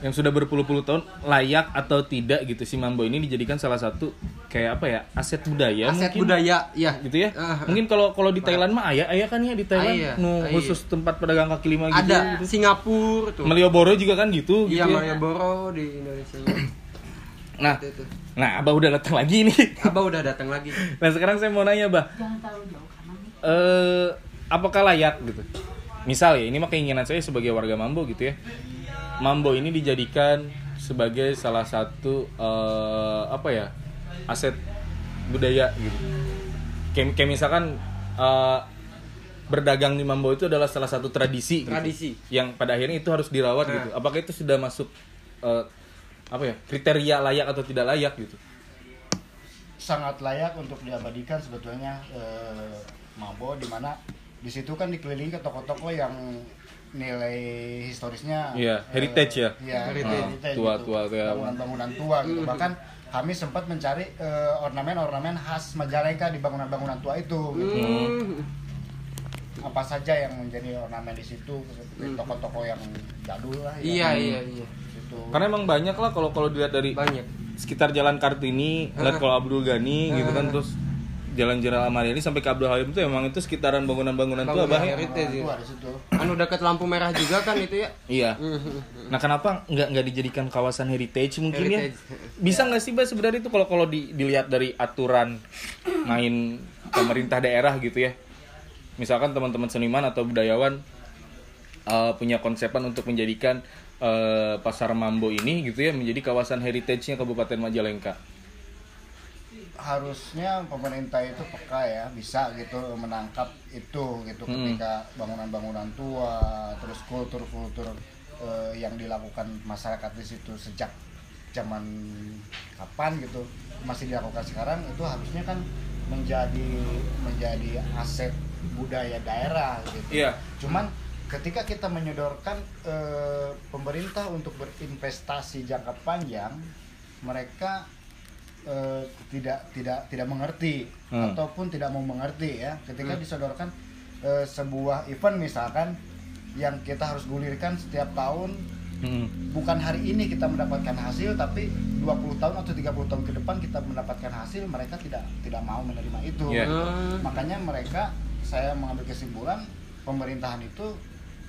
Yang sudah berpuluh-puluh tahun layak atau tidak gitu si Mambo ini dijadikan salah satu kayak apa ya aset budaya Aset mungkin budaya, ya. gitu ya ah. mungkin kalau kalau di Thailand mah ayah ayah kan ya di Thailand Ayah, nu ayah. khusus tempat pedagang kaki lima gitu Ada gitu. Singapura tuh. Malioboro juga kan gitu Iya, gitu ya. Malioboro di Indonesia. nah Itu, itu. nah abah udah datang lagi nih Abah udah datang lagi. nah sekarang saya mau nanya bah jangan terlalu jauh kanan nih eh apakah layak gitu misal ya ini mah keinginan saya sebagai warga Mambo gitu ya Mambo ini dijadikan sebagai salah satu eh, apa ya aset budaya gitu kayak, kayak misalkan eh, berdagang di Mambo itu adalah salah satu tradisi gitu. Tradisi. yang pada akhirnya itu harus dirawat Nah. gitu apakah itu sudah masuk eh, apa ya kriteria layak atau tidak layak gitu sangat layak untuk diabadikan sebetulnya eh, Mabo di mana di situ kan dikelilingi ke toko-toko yang nilai historisnya Iya, eh, heritage ya? iya, Heritage. heritage Tua- gitu. tua, ya. bangunan-bangunan tua gitu bahkan kami sempat mencari eh, ornamen-ornamen khas Majalengka di bangunan-bangunan tua itu gitu. Hmm. apa saja yang menjadi ornamen di situ seperti toko-toko yang jadul lah Hmm. Iya, yang iya, iya. situ. karena emang banyak lah kalau kalau dilihat dari Banyak. sekitar Jalan Kartini, lihat kalau Abdul Ghani gitu kan terus Jalan Jenderal Amaliani sampai ke Abdul Halim itu emang itu sekitaran bangunan-bangunan tua bah ya? situ Anu dekat lampu merah juga kan itu ya. Iya. Nah kenapa nggak nggak dijadikan kawasan heritage mungkin Heritage. ya? Bisa nggak sih bah sebenarnya itu kalau kalau di- dilihat dari aturan main pemerintah daerah gitu ya? Misalkan teman-teman seniman atau budayawan uh, punya konsepan untuk menjadikan uh, pasar Mambo ini gitu ya menjadi kawasan heritage-nya Kabupaten Majalengka. Harusnya pemerintah itu peka ya bisa gitu menangkap itu gitu Hmm. ketika bangunan-bangunan tua terus kultur-kultur eh, yang dilakukan masyarakat di situ sejak zaman kapan gitu masih dilakukan sekarang itu harusnya kan menjadi menjadi aset budaya daerah gitu Iya. cuman ketika kita menyodorkan eh, pemerintah untuk berinvestasi jangka panjang mereka eh, tidak tidak tidak mengerti Hmm. ataupun tidak mau mengerti ya ketika disodorkan eh, sebuah event misalkan yang kita harus gulirkan setiap tahun Hmm. bukan hari ini kita mendapatkan hasil tapi 20 tahun atau 30 tahun ke depan kita mendapatkan hasil mereka tidak tidak mau menerima itu Iya. Hmm. makanya mereka saya mengambil kesimpulan pemerintahan itu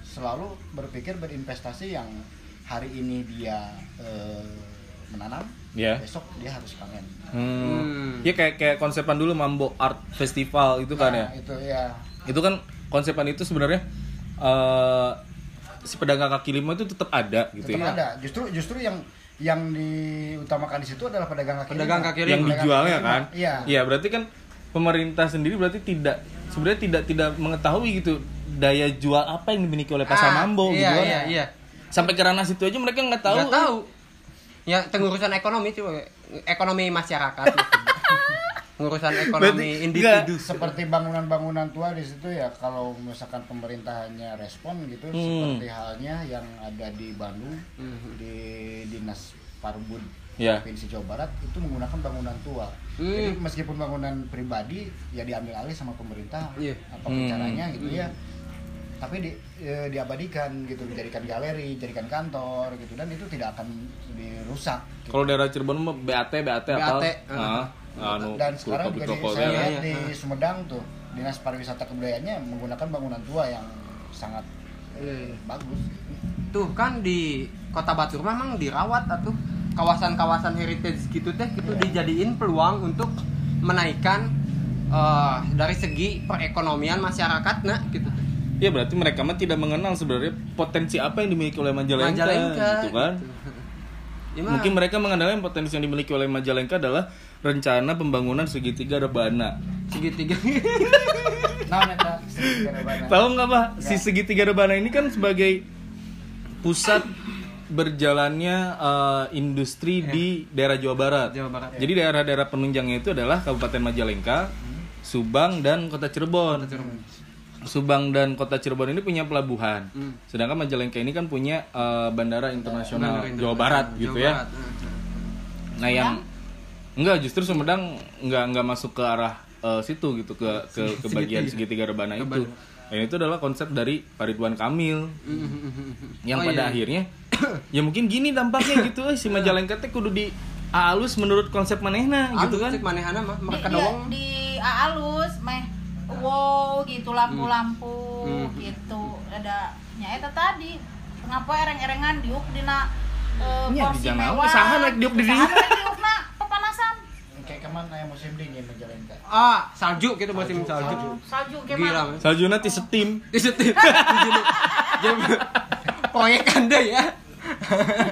selalu berpikir berinvestasi yang hari ini dia eh, menanam Iya. besok dia harus panen Hmm. Hmm. Ya kayak kayak konsepan dulu Mambo Art Festival itu kan ya. Nah, itu ya Itu kan konsepan itu sebenarnya eh si pedagang kaki lima itu tetap ada gitu tetap ya. ada justru justru yang yang diutamakan di situ adalah pedagang kaki Pedagang lima. kaki Yang lima. dijualnya Pedagang kan. kaki lima, iya Iya, berarti kan pemerintah sendiri berarti tidak sebenarnya tidak tidak mengetahui gitu daya jual apa yang dimiliki oleh pasar Ah, Mambo iya, gitu kan. iya, iya. Sampai ke ranah situ aja mereka nggak tahu. Nggak tahu. Ya, tengurusan ekonomi coba ekonomi masyarakat. Ngurusan ekonomi Berarti individu. seperti bangunan-bangunan tua di situ ya kalau misalkan pemerintahnya respon gitu Hmm. seperti halnya yang ada di Bandung Hmm. di dinas Parbud Ya. provinsi Jawa Barat itu menggunakan bangunan tua Hmm. jadi meskipun bangunan pribadi ya diambil alih sama pemerintah Iya. apa pun Hmm. caranya gitu ya tapi di, eh, diabadikan gitu dijadikan galeri dijadikan kantor gitu dan itu tidak akan dirusak gitu. Kalau daerah Cirebon mah BAT BAT apa? BAT, Nah, anu dan sekarang juga di, toko saya Iya, lihat iya. di Sumedang tuh dinas pariwisata kebudayaannya menggunakan bangunan tua yang sangat eh, Iya, iya. bagus Tuh kan di Kota Batur memang dirawat atuh kawasan-kawasan heritage gitu teh itu dijadiin peluang untuk menaikkan eh, dari segi perekonomian masyarakat nah gitu teh. Iya berarti mereka mah tidak mengenal sebenarnya potensi apa yang dimiliki oleh Majalengka, Majalengka gitu kan. Ya, mah, Mungkin mereka mengandalkan potensi yang dimiliki oleh Majalengka adalah rencana pembangunan segitiga rebana. segitiga nah neta segitiga rebana. Tahu nggak pak? Si segitiga rebana ini kan sebagai pusat berjalannya eh, industri di daerah Jawa Barat. Jawa Barat. Jadi daerah-daerah penunjangnya itu adalah Kabupaten Majalengka, Subang dan Kota Cirebon. Subang dan Kota Cirebon ini punya pelabuhan. Hmm. Sedangkan Majalengka ini kan punya eh, bandara internasional Bandara Jawa internasional Barat Jawa gitu ya. Barat, nah. Nah yang enggak justru Sumedang enggak enggak masuk ke arah eh, situ gitu ke ke, ke bagian segitiga rebana itu. Dan itu adalah konsep dari Pak Ridwan Kamil yang Oh, pada iya. akhirnya ya mungkin gini dampaknya gitu eh, si Majalengka teh kudu di alus menurut konsep manehna gitu kan. cek manehana mah di, mereka doang di alus meh wow gitu lampu-lampu Hmm. gitu. Ada nyaeta tadi ngapa ereng-erengan diuk dina uh, porsi di mewah. usaha naik diuk di diuk. na pepanasan kayak ke mana yang musim dingin Majalengka ah salju gitu musim salju. Salju gila gimana man. Salju nanti setim. di jadi proyek anda ya.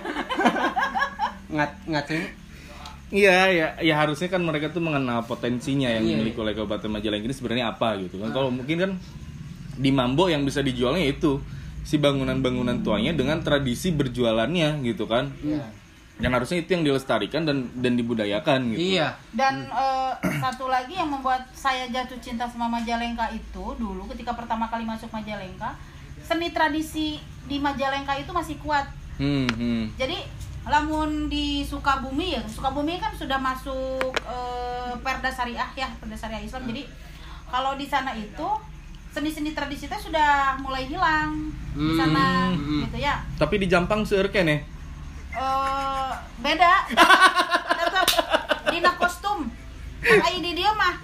Ngat ngatin Iya, ya, ya harusnya kan mereka tuh mengenal potensinya yang Iya, dimiliki oleh Kabupaten Majalengka ini sebenarnya apa gitu kan. Kalau mungkin kan di Mambo yang bisa dijualnya itu si bangunan-bangunan tuanya dengan tradisi berjualannya gitu kan. ya Yang harusnya itu yang dilestarikan dan dan dibudayakan gitu. iya dan eh, satu lagi yang membuat saya jatuh cinta sama Majalengka itu dulu ketika pertama kali masuk Majalengka seni tradisi di Majalengka itu masih kuat Hmm, hmm. jadi lamun di Sukabumi ya Sukabumi kan sudah masuk eh, Perda Syariah ya Perda Syariah Islam. Jadi kalau di sana itu seni-seni tradisi itu sudah mulai hilang. Di sana Hmm. gitu ya. Tapi di Jampang seurken ya. Eh, beda. Tetap dina kostum. Ai di dia mah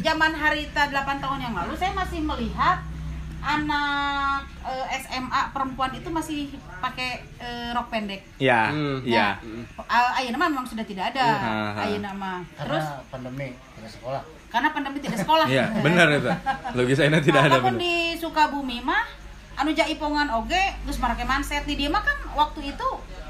zaman harita 8 tahun yang lalu saya masih melihat anak eh, SMA perempuan itu masih pakai eh, rok pendek Iya, Hmm. iya. Ah, Ayeuna mah memang sudah tidak ada. Ayeuna mah. karena Terus pandemi tidak sekolah karena pandemi tidak sekolah. Iya, benar itu. Logisnya tidak nah, ada namun benar. di Sukabumi mah anu jaipongan oge geus make manset di dia mah kan waktu itu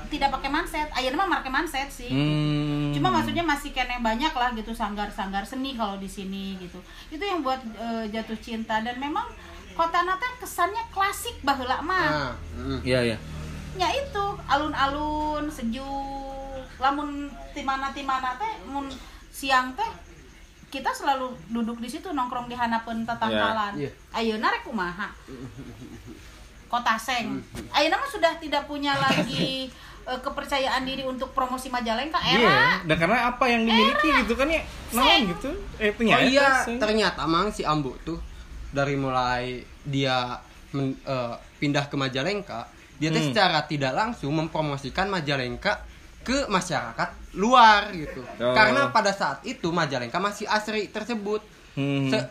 tidak pakai manset. Ayeuna mah make manset sih. Hmm. cuma maksudnya masih kena banyak lah gitu sanggar-sanggar seni kalau di sini gitu itu yang buat eh, jatuh cinta dan memang kota nate kesannya klasik baheula mah. Nah, mm. Iya, iya. nya itu alun-alun sejuk. Lamun timana timana teh mun siang teh kita selalu duduk di situ nongkrong di hanapeun tatangkalan Iya. ayeuna rek kumaha? Kota seng. Ayeuna mah sudah tidak punya lagi eh, kepercayaan diri untuk promosi Majalengka. Iya, era dan karena apa yang dimiliki gitu kan ya, naon gitu. Eh Oh iya, ternyata mang si Ambu tuh dari mulai dia men- eh, pindah ke Majalengka, dia Hmm. secara tidak langsung mempromosikan Majalengka ke masyarakat luar gitu. Oh. Karena pada saat itu Majalengka masih asri tersebut. Hmm. Se-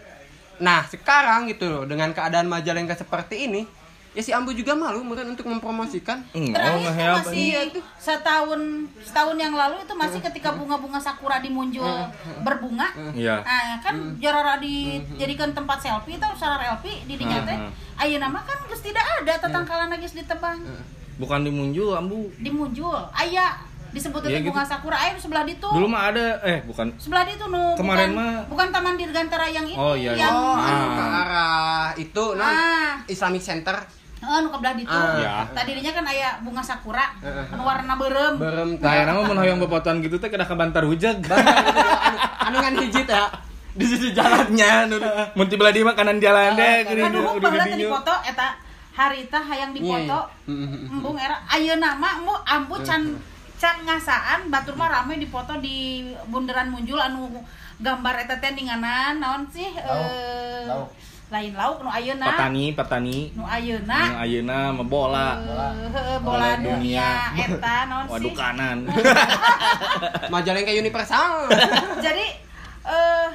nah, sekarang gitu loh dengan keadaan Majalengka seperti ini, ya si Ambu juga malu mungkin untuk mempromosikan. Hmm, terakhir oh, tuh ngeheap. masih setahun setahun yang lalu itu masih ketika bunga-bunga sakura di Munjul berbunga Iya. Nah, kan jorora dijadikan tempat selfie atau sarar selfie di dinya teh. Ayeuna mah kan geus tidak ada tatangkalan geus ditebang. Bukan di Munjul, Ambu. Di Munjul aya disebut Iya, teh bunga sakura di sebelah ditu. Dulu mah ada eh bukan Sebelah ditu nu Kemarin bukan, mah- bukan Taman Dirgantara yang ini Oh, iya, iya. yang Oh, Ah. anu ke arah itu non Ah. Islamic Center Heeh, nu kebelah ditu. Ah. Iya. Tadi dinya kan aya bunga sakura Heeh. anu warna beureum. berem Nah, ya nama mun hoyong bepotan gitu teh kada kabantar hujag. anu, anu kan hijit ya di sisi jalannya anu. Mun ti belah di mah kanan jalan deh gini Kan dulu udah baheula di teh dipoto eta harita hayang dipoto. Iya, iya. Mm, Embung era ayeuna mah mu ambu can can ngasaan batur mah rame dipoto di bundaran Munjul anu gambar eta teh ninganan naon sih eh lauk. lain lauk nu ayeuna Petani, petani. nu Nu ayeuna ayeuna mah bola. eh, heueuh, bola Bola dunia dunia. eta naon Waduh sih kanan. Majalengka Universal. jadi eh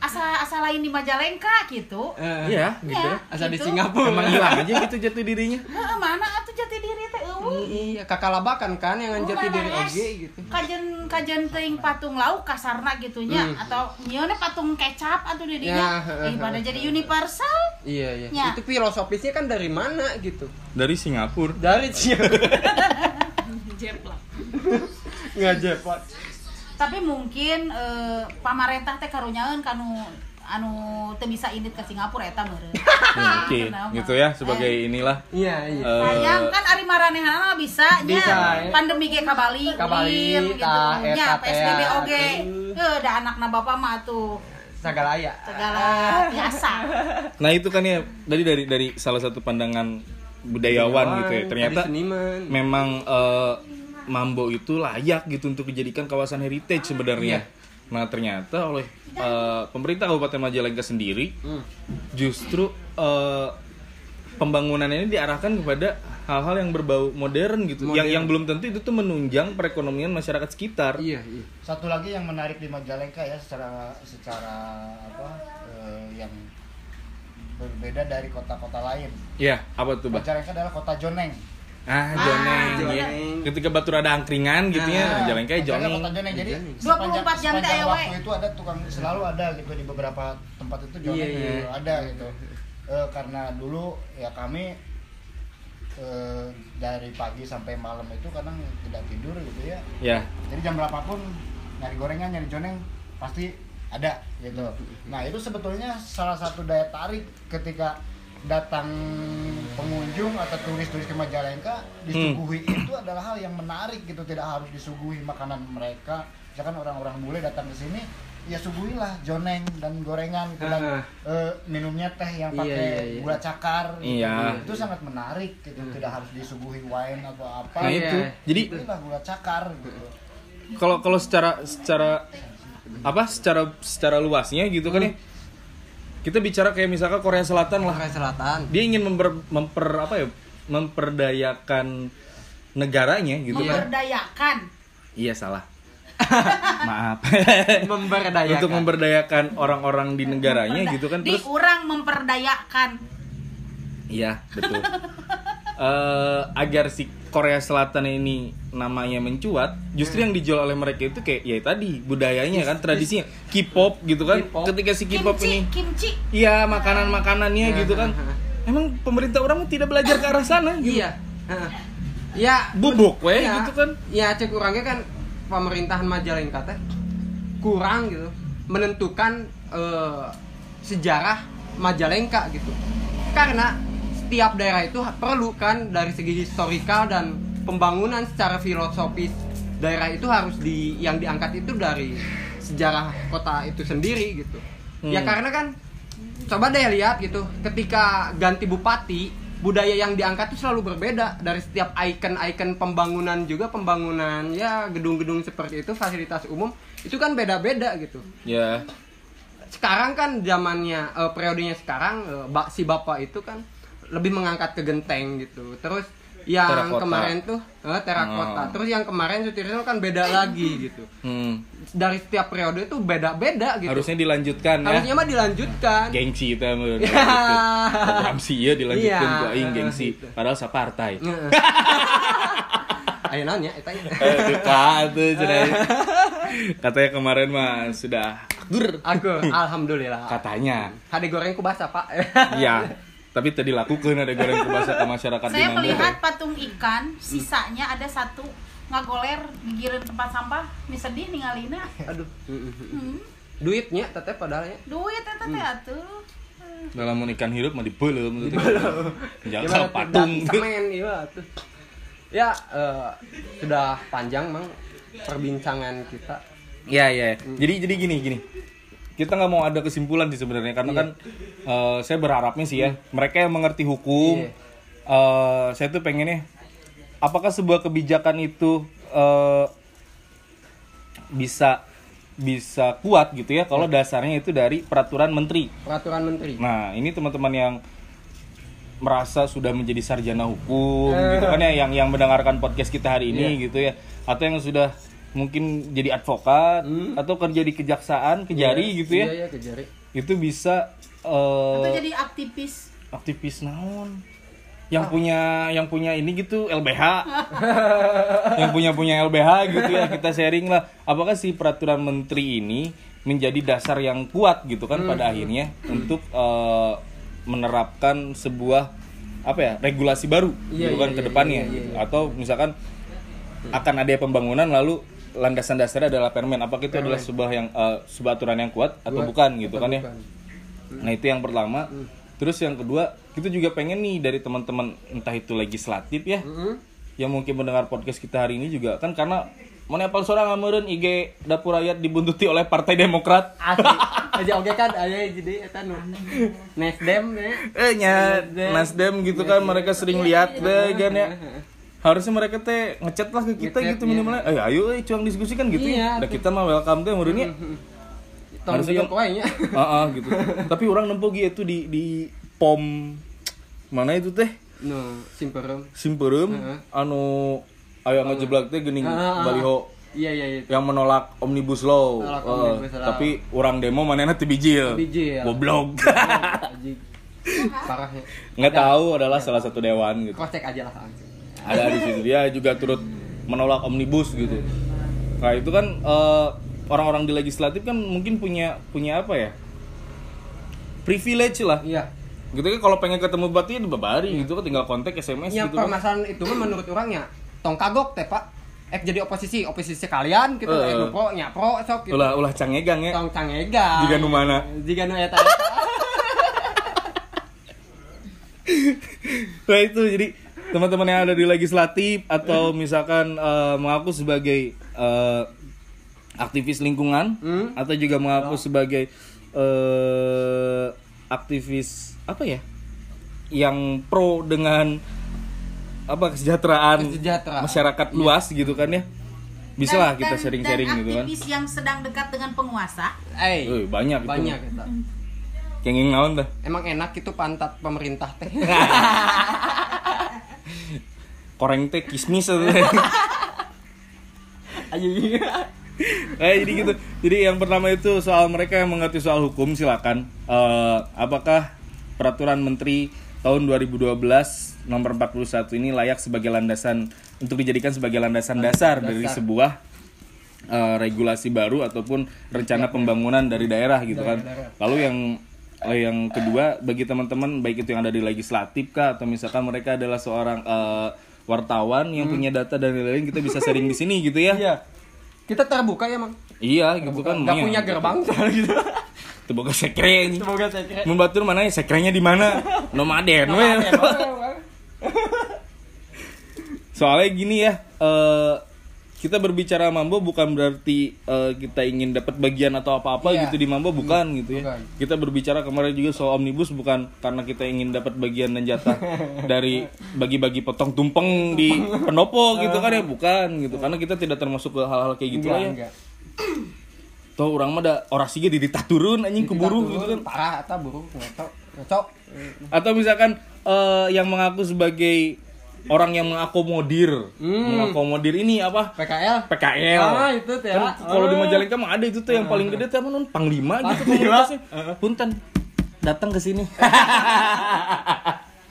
asa asa lain di Majalengka gitu Eh, Iya, gitu. Ya. Asal di Gitu. Singapura. Emang hilang aja gitu jati dirinya. Heeh, mana atuh jati diri teh eueuh Iya, kakak labakan kan yang jati diri oge gitu. kajen kajen teuing patung lauk kasarna gitunya Hmm. atau nyieunna patung kecap atuh di Ya, dinya heeh, eh, pada jadi universal Iya, iya. Ya. Itu filosofisnya kan dari mana gitu? Dari Singapura. Dari Singapura. Jeplak. Ngajepot. Tapi mungkin eh, pamarentah teh karunyaeun kanu anu teu bisa indit ke Singapura eta meureun Oke, Kenapa? gitu ya sebagai inilah Iya, iya. eh, sayang kan ari maranehanna mah bisa nya Bisa, ya. pandemi ge ka Bali Ka Bali, gitu nya PSBB ya, oge heuh da anakna bapak mah atuh Segala ya. segala biasa Nah itu kan ya dari dari dari salah satu pandangan budayawan gitu ya. Ternyata seniman. memang eh, Mambo itu layak gitu untuk dijadikan kawasan heritage sebenarnya. Iya. Nah ternyata oleh eh, pemerintah Kabupaten Majalengka sendiri Hmm. justru eh, pembangunan ini diarahkan kepada hal-hal yang berbau modern gitu, yang Modern. yang belum tentu itu tuh menunjang perekonomian masyarakat sekitar. Iya, iya. Satu lagi yang menarik di Majalengka ya secara secara apa eh, yang berbeda dari kota-kota lain. Iya, apa tuh? Majalengka adalah kota joneng. Ah, joneng. joneng. ya. Ketika Batur ada angkringan gitu ya, Ah. Ya Majalengka joneng. Jadi 24 jam teh sepanjang waktu itu ada tukang selalu ada gitu di beberapa tempat itu joneng Iya, iya. ada gitu. Eh, karena dulu ya kami eh, dari pagi sampai malam itu kadang tidak tidur gitu ya. Ya. Jadi jam berapapun nyari gorengan, nyari joneng pasti ada gitu. Nah itu sebetulnya salah satu daya tarik ketika datang pengunjung atau turis-turis ke Majalengka disuguhi itu adalah hal yang menarik gitu tidak harus disuguhi makanan mereka misalkan orang-orang bule datang ke sini ya suguhilah joneng dan gorengan gitu, dan eh, minumnya teh yang Iya, pakai iya, iya. gula cakar gitu. Iya. itu sangat menarik gitu tidak harus disuguhi wine atau apa Nah Iya. itu. Jadi itulah gula cakar gitu kalau kalau secara secara apa secara secara luasnya gitu kan ya kita bicara kayak misalkan Korea Selatan lah. Korea Selatan. dia ingin memper, memper apa ya memperdayakan negaranya gitu kan. Memberdayakan iya salah. Maaf. Memberdayakan. untuk memberdayakan orang-orang di negaranya gitu kan. Di terus urang memperdayakan. Iya betul. Eh, agar si Korea Selatan ini namanya mencuat justru yang dijual oleh mereka itu kayak ya tadi budayanya kan tradisinya K-pop gitu kan K-pop. ketika si K-pop kimchi ini kimchi iya makanan makanannya gitu kan emang pemerintah orang tidak belajar ke arah sana gitu Iya. Heeh. Ya, bubuk weh Iya. gitu kan Ya, cek orangnya kan pemerintahan Majalengka teh kurang gitu menentukan eh, sejarah Majalengka gitu karena setiap daerah itu perlu kan dari segi historikal dan pembangunan secara filosofis. Daerah itu harus di yang diangkat itu dari sejarah kota itu sendiri gitu. Ya Hmm. karena kan coba deh lihat gitu. Ketika ganti bupati budaya yang diangkat itu selalu berbeda. Dari setiap ikon-ikon pembangunan juga pembangunan ya gedung-gedung seperti itu fasilitas umum itu kan beda-beda gitu. Ya. sekarang kan zamannya eh, periodenya sekarang bak- si bapak itu kan lebih mengangkat ke genteng gitu terus yang Terakota. kemarin tuh eh, terakota Oh. terus yang kemarin Sutirno kan beda lagi gitu Hmm. dari setiap periode itu beda-beda gitu Harusnya dilanjutkan ya. harusnya mah dilanjutkan Gengsi itu mah. Ya. Program sih ya dilanjutkan ku aing gengsi. Padahal sapartai. Heeh. Ayo nanya, ya. Eh, Dekat tuh cenah. Katanya kemarin mah sudah dur Aku alhamdulillah. katanya. Hade goreng ku basah, Pak. Iya. Tapi tadi lakukan ada goreng ke bahasa ke masyarakat Saya melihat patung ikan, sisanya ada satu ngagoler gigireun tempat sampah, mi sedih ningalina. Aduh. Hmm. Duitnya tetep padahal ya. Duit eta teh atuh. dalam ikan hidup mah gitu. Gimana Jangan patung. Semen iya tuh. Ya, eh, sudah panjang Mang perbincangan kita. Iya iya. Jadi jadi gini gini. Kita nggak mau ada kesimpulan sih sebenarnya karena kan eh, saya berharapnya sih ya mereka yang mengerti hukum. Iya. eh, saya tuh pengennya apakah sebuah kebijakan itu eh, bisa bisa kuat gitu ya kalau dasarnya itu dari peraturan menteri. Peraturan menteri. Nah, ini teman-teman yang merasa sudah menjadi sarjana hukum Eh. gitu kan ya yang yang mendengarkan podcast kita hari ini gitu ya atau yang sudah mungkin jadi advokat atau kerja di kejaksaan kejari gitu ya Hmm. Iya, iya, kejari. itu bisa eh, Atau jadi aktivis. aktivis naon yang punya yang punya ini gitu LBH yang punya punya LBH gitu ya kita sharing lah apakah si peraturan menteri ini menjadi dasar yang kuat gitu kan pada akhirnya untuk eh, menerapkan sebuah apa ya regulasi baru Iya, gitu kan iya, ke iya, depannya iya, iya, iya. atau misalkan akan ada pembangunan lalu landasan dasarnya adalah permen apakah itu adalah sebuah yang eh, sebuah aturan yang kuat atau bukan gitu atau kan ya bukan? Nah itu yang pertama. Terus yang kedua, kita juga pengen nih dari teman-teman entah itu legislatif ya, Mm-mm. yang mungkin mendengar podcast kita hari ini juga kan karena mana apal seorang ngamereun IG dapur rakyat dibuntuti oleh Partai Demokrat. Asli. Aja oke kan aya jadi eta nu. Nasdem ya. Eh nya Nasdem. Nasdem gitu kan mereka sering lihat deh kan ya. Harusnya mereka teh ngechat lah ke kita gitu minimalnya. Eh ayo eh cuang diskusi kan gitu Iya, ya. Kita mah welcome teh meureunnya. Tong Harusnya diok kan- wae nya. Heeh gitu. Tapi orang nempo gitu di di pom mana itu teh? No, simperum. Simpereum Heeh. anu aya ngejeblak teh geuning Ah, ah, ah. baliho Iya iya iya. yang menolak omnibus law. Menolak Eh, omnibus law. tapi orang demo manehna teu bijil. Bijil. Goblok. Ya. Nggak tahu adalah salah satu dewan gitu. Check aja lah langsung. Ada di situ dia juga turut menolak omnibus gitu. Nah, itu kan eh, orang-orang di legislatif kan mungkin punya punya apa ya? Privilege lah. Iya. Gitu kan kalau pengen ketemu bupati ya dibabari gitu kan tinggal kontak SMS Yang gitu kan. permasalahan itu mah menurut orangnya tong kagok teh Pak. Eh jadi oposisi, oposisi kalian gitu, Eh. eh, pro nya pro sok gitu. Ulah ulah cangegang ya. Tong cangega. Jika nu mana? Jika nu eta. eta. Nah itu jadi teman-teman yang ada di legislatif atau misalkan eh, mengaku sebagai eh, aktivis lingkungan Hmm. atau juga mengaku sebagai eh, aktivis apa ya yang pro dengan apa kesejahteraan, Kesejahteraan. masyarakat luas gitu kan ya bisa lah kita sharing-sharing gitu kan aktivis yang sedang dekat dengan penguasa. Eh, Eh, banyak itu banyak eta. kenging naon dah Emang enak itu pantat pemerintah teh. koreng teh kismis atau Anjing. eh jadi gitu. Jadi yang pertama itu soal mereka yang mengerti soal hukum silakan. Eh, apakah peraturan menteri tahun 2012 nomor 41 ini layak sebagai landasan untuk dijadikan sebagai landasan dasar, dari Dasar. sebuah eh, regulasi baru ataupun rencana pembangunan dari daerah gitu kan? lalu yang eh, yang kedua bagi teman-teman baik itu yang ada di legislatif kah atau misalkan mereka adalah seorang eh, wartawan yang punya data dan lain-lain kita bisa sharing di sini gitu ya. Iya. kita terbuka ya mang? Iya gitu kan nggak lumayan. punya gerbang gitu. Teu boga sekre ini. Semoga saya kira mun batur mana ya sekrenya di mana? Nomaden we soalnya gini ya eh, kita berbicara mambo bukan berarti eh, kita ingin dapat bagian atau apa-apa Iya. gitu di mambo bukan gitu ya. bukan. kita berbicara kemarin juga soal omnibus bukan karena kita ingin dapat bagian dan jatah dari bagi-bagi potong tumpeng di pendopo gitu kan ya. Bukan gitu karena kita tidak termasuk ke hal-hal kayak gitu lah ya. enggak. Tuh orang mah ada orasinya di turun anjing keburu gitu kan. parah atau ngocok atau misalkan eh, yang mengaku sebagai orang yang mengakomodir. Mengakomodir ini apa? PKL PKL Hmm. Ah, itu tuh ya. kan kalau di Majalengka mah ada itu tuh yang paling gede tuh non panglima gitu komunitasnya. Punten datang ke sini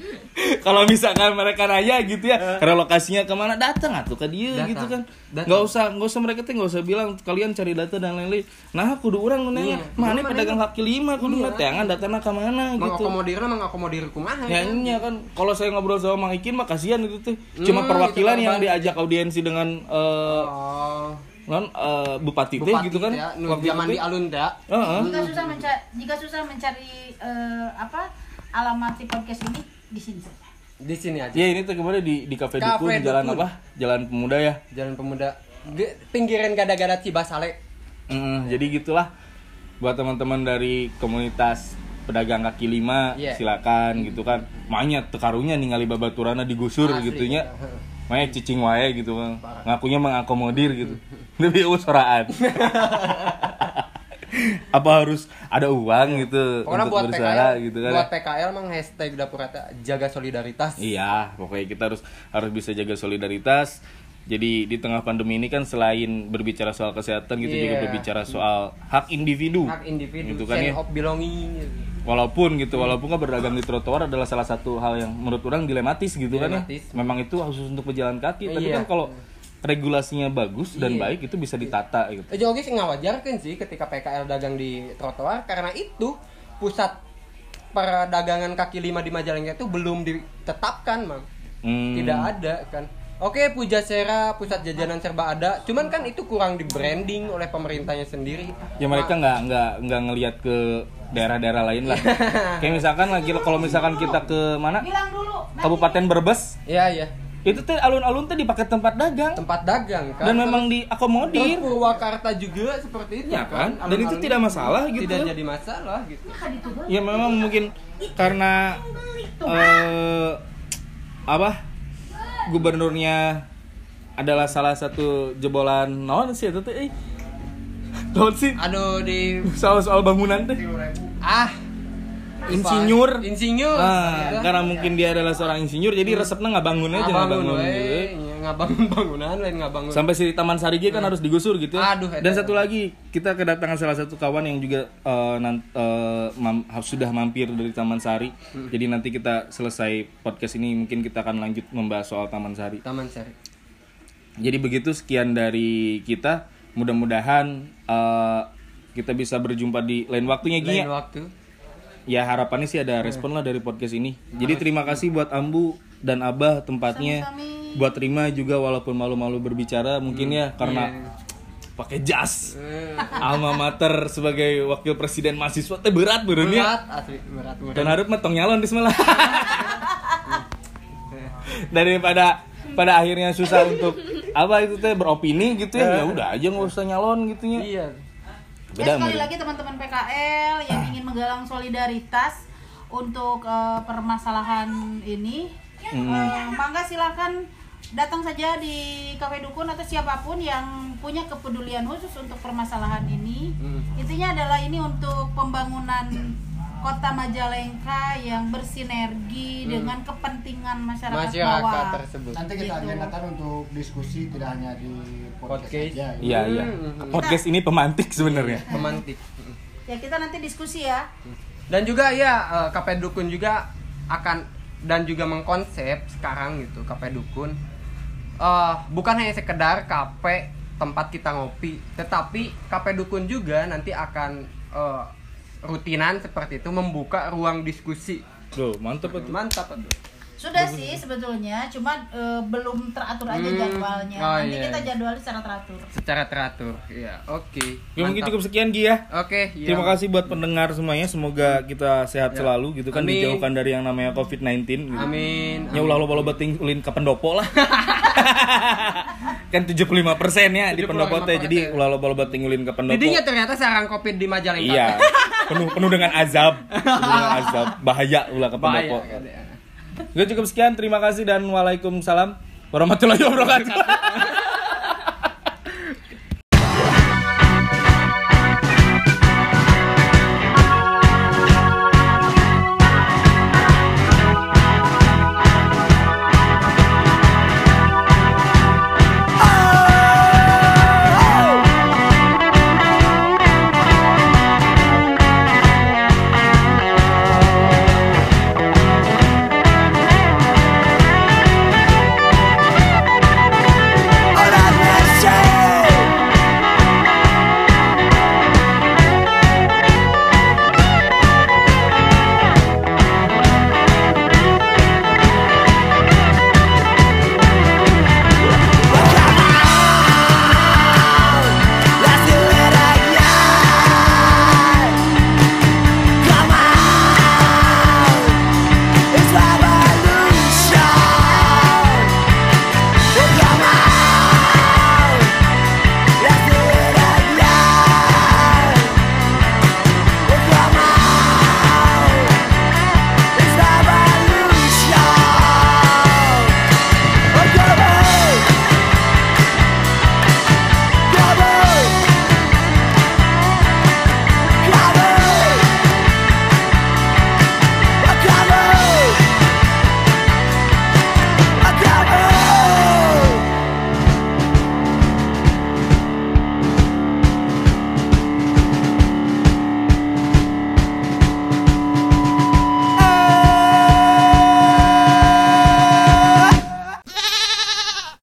kalau misalkan mereka nanya gitu ya relokasinya ke mana datang atuh ke dia Datang. gitu kan Datang. nggak usah nggak usah mereka tuh nggak usah bilang kalian cari data dan lain-lain nah kudu orang nanya mana pedagang kaki lima kudu mah teangan datanya ke mana gitu mengakomodirnya mengakomodir kumaha Ya kan? iya kan kalau saya ngobrol sama Mang Ikin mah kasihan itu tuh. Cuma Hmm, perwakilan itu yang diajak audiensi dengan eh oh non eh, bupati, teh bupati gitu kan. ya, Waktu zaman di teh. alun dah Heeh. jika susah mencari jika susah mencari eh, apa alamat si podcast ini di sini. Saja di sini aja. Ya ini tuh kemarin di di Cafe Cafe Dukun jalan Dukun. apa? Jalan Pemuda ya. jalan pemuda. Ge- pinggiran gada-gada Cibasale. Mm, jadi gitulah. Buat teman-teman dari komunitas pedagang kaki lima Iya. silakan gitu kan. Makanya tekarunya ningali babaturana digusur Asli. gitunya. Makanya cicing wae gitu kan ngakunya mengakomodir gitu. Lebih usoraan apa harus ada uang gitu pokoknya untuk buat bersuara PKL gitu kan buat ya? PKL mang hashtag dapur rata jaga solidaritas Iya, pokoknya kita harus harus bisa jaga solidaritas. Jadi di tengah pandemi ini kan selain berbicara soal kesehatan gitu juga Iya. berbicara soal hak individu. hak individu Gitu kan ya. of belonging Walaupun gitu, walaupun kan berdagang di trotoar adalah salah satu hal yang menurut orang dilematis gitu kan Dilematis. ya. Memang itu khusus untuk pejalan kaki, tapi Iya. kan kalau regulasinya bagus dan Iya. baik itu bisa ditata gitu. Eh, Jogi sih ngawajarkan sih ketika PKL dagang di trotoar karena itu pusat perdagangan kaki lima di Majalengka itu belum ditetapkan, Mang. Hmm. Tidak ada kan. Oke, Pujasera, pusat jajanan serba ada, cuman kan itu kurang di branding oleh pemerintahnya sendiri. ya mereka nggak nggak nggak ngelihat ke daerah-daerah lain lah. Kayak misalkan lagi kalau misalkan kita ke mana? bilang dulu Kabupaten Brebes, Iya, iya. Itu tuh alun-alun tuh dipakai tempat dagang. Tempat dagang kan. dan memang Terus diakomodir Purwakarta juga seperti itu Ya kan? Dan itu tidak masalah gitu. Tidak jadi masalah gitu. ya memang mungkin karena eh, apa? Gubernurnya adalah salah satu jebolan non sih itu tuh eh? Non sih? Aduh di soal soal bangunan teh. Ah insinyur insinyur. Nah, Ya. karena mungkin dia adalah seorang insinyur jadi resepnya nggak bangun aja nggak bangun we, gitu. Iya, bangunan lain ngabangun. sampai si Taman Sari G kan harus digusur gitu ya. Aduh. Dan satu lagi kita kedatangan salah satu kawan yang juga eh, nan- eh, mam- sudah mampir dari Taman Sari. Hmm. Jadi nanti kita selesai podcast ini mungkin kita akan lanjut membahas soal Taman Sari. Taman Sari. Jadi begitu sekian dari kita. Mudah-mudahan eh, kita bisa berjumpa di lain waktunya Gi. Lain waktu. Ya harapannya sih ada respon lah dari podcast ini. Jadi terima kasih buat Ambu dan Abah tempatnya. Sami-sami. Buat Rima juga walaupun malu-malu berbicara mungkin ya karena pakai jas. Eh, Alma mater sebagai wakil presiden mahasiswa teh berat berat asli berat berat. Dan harus metong nyalon di semalam. Daripada pada akhirnya susah untuk apa itu teh beropini gitu ya. Ya udah aja nggak usah nyalon gitu ya. Iya. Beda ya, sekali lagi teman-teman PKL yang ingin menggalang solidaritas untuk eh, permasalahan ini, Hmm. eh, mangga silakan datang saja di Cafe Dukun atau siapa pun yang punya kepedulian khusus untuk permasalahan ini. Hmm. Intinya adalah ini untuk pembangunan kota Majalengka yang bersinergi dengan kepentingan masyarakat, Hmm. Masyarakat bawah. tersebut. Nanti kita Gitu. agendakan untuk diskusi tidak hanya di podcast, Podcast. aja. ya. Iya iya. Hmm. Podcast ini pemantik sebenarnya. Pemantik. Ya kita nanti diskusi ya. Dan juga ya eh, KP Dukun juga akan dan juga mengkonsep sekarang gitu KP Dukun eh bukan hanya sekedar KP tempat kita ngopi, tetapi KP Dukun juga nanti akan eh, rutinan seperti itu membuka ruang diskusi. Tuh, mantep tuh. Mantap tuh. Sudah sih sebetulnya, cuma eh, belum teratur aja Hmm. jadwalnya. Oh, Nanti iya. kita jadwalin secara teratur. secara teratur ya oke Ya mungkin Mantap. cukup sekian Gi ya. oke iya. Terima kasih buat pendengar semuanya. Semoga kita sehat Ya. selalu gitu kan Amin. dijauhkan dari yang namanya COVID-19 gitu. amin Ya ulah lo beting ulin ke pendopo lah. kan 75% ya di pendopo teh. 75%. Jadi ulah lo beting ulin ke pendopo. Didinya ternyata sarang covid di Majalengka Iya. penuh penuh dengan azab. Penuh dengan azab. Bahaya ulah ke pendopo. Gue cukup sekian. Terima kasih dan waalaikumsalam warahmatullahi wabarakatuh.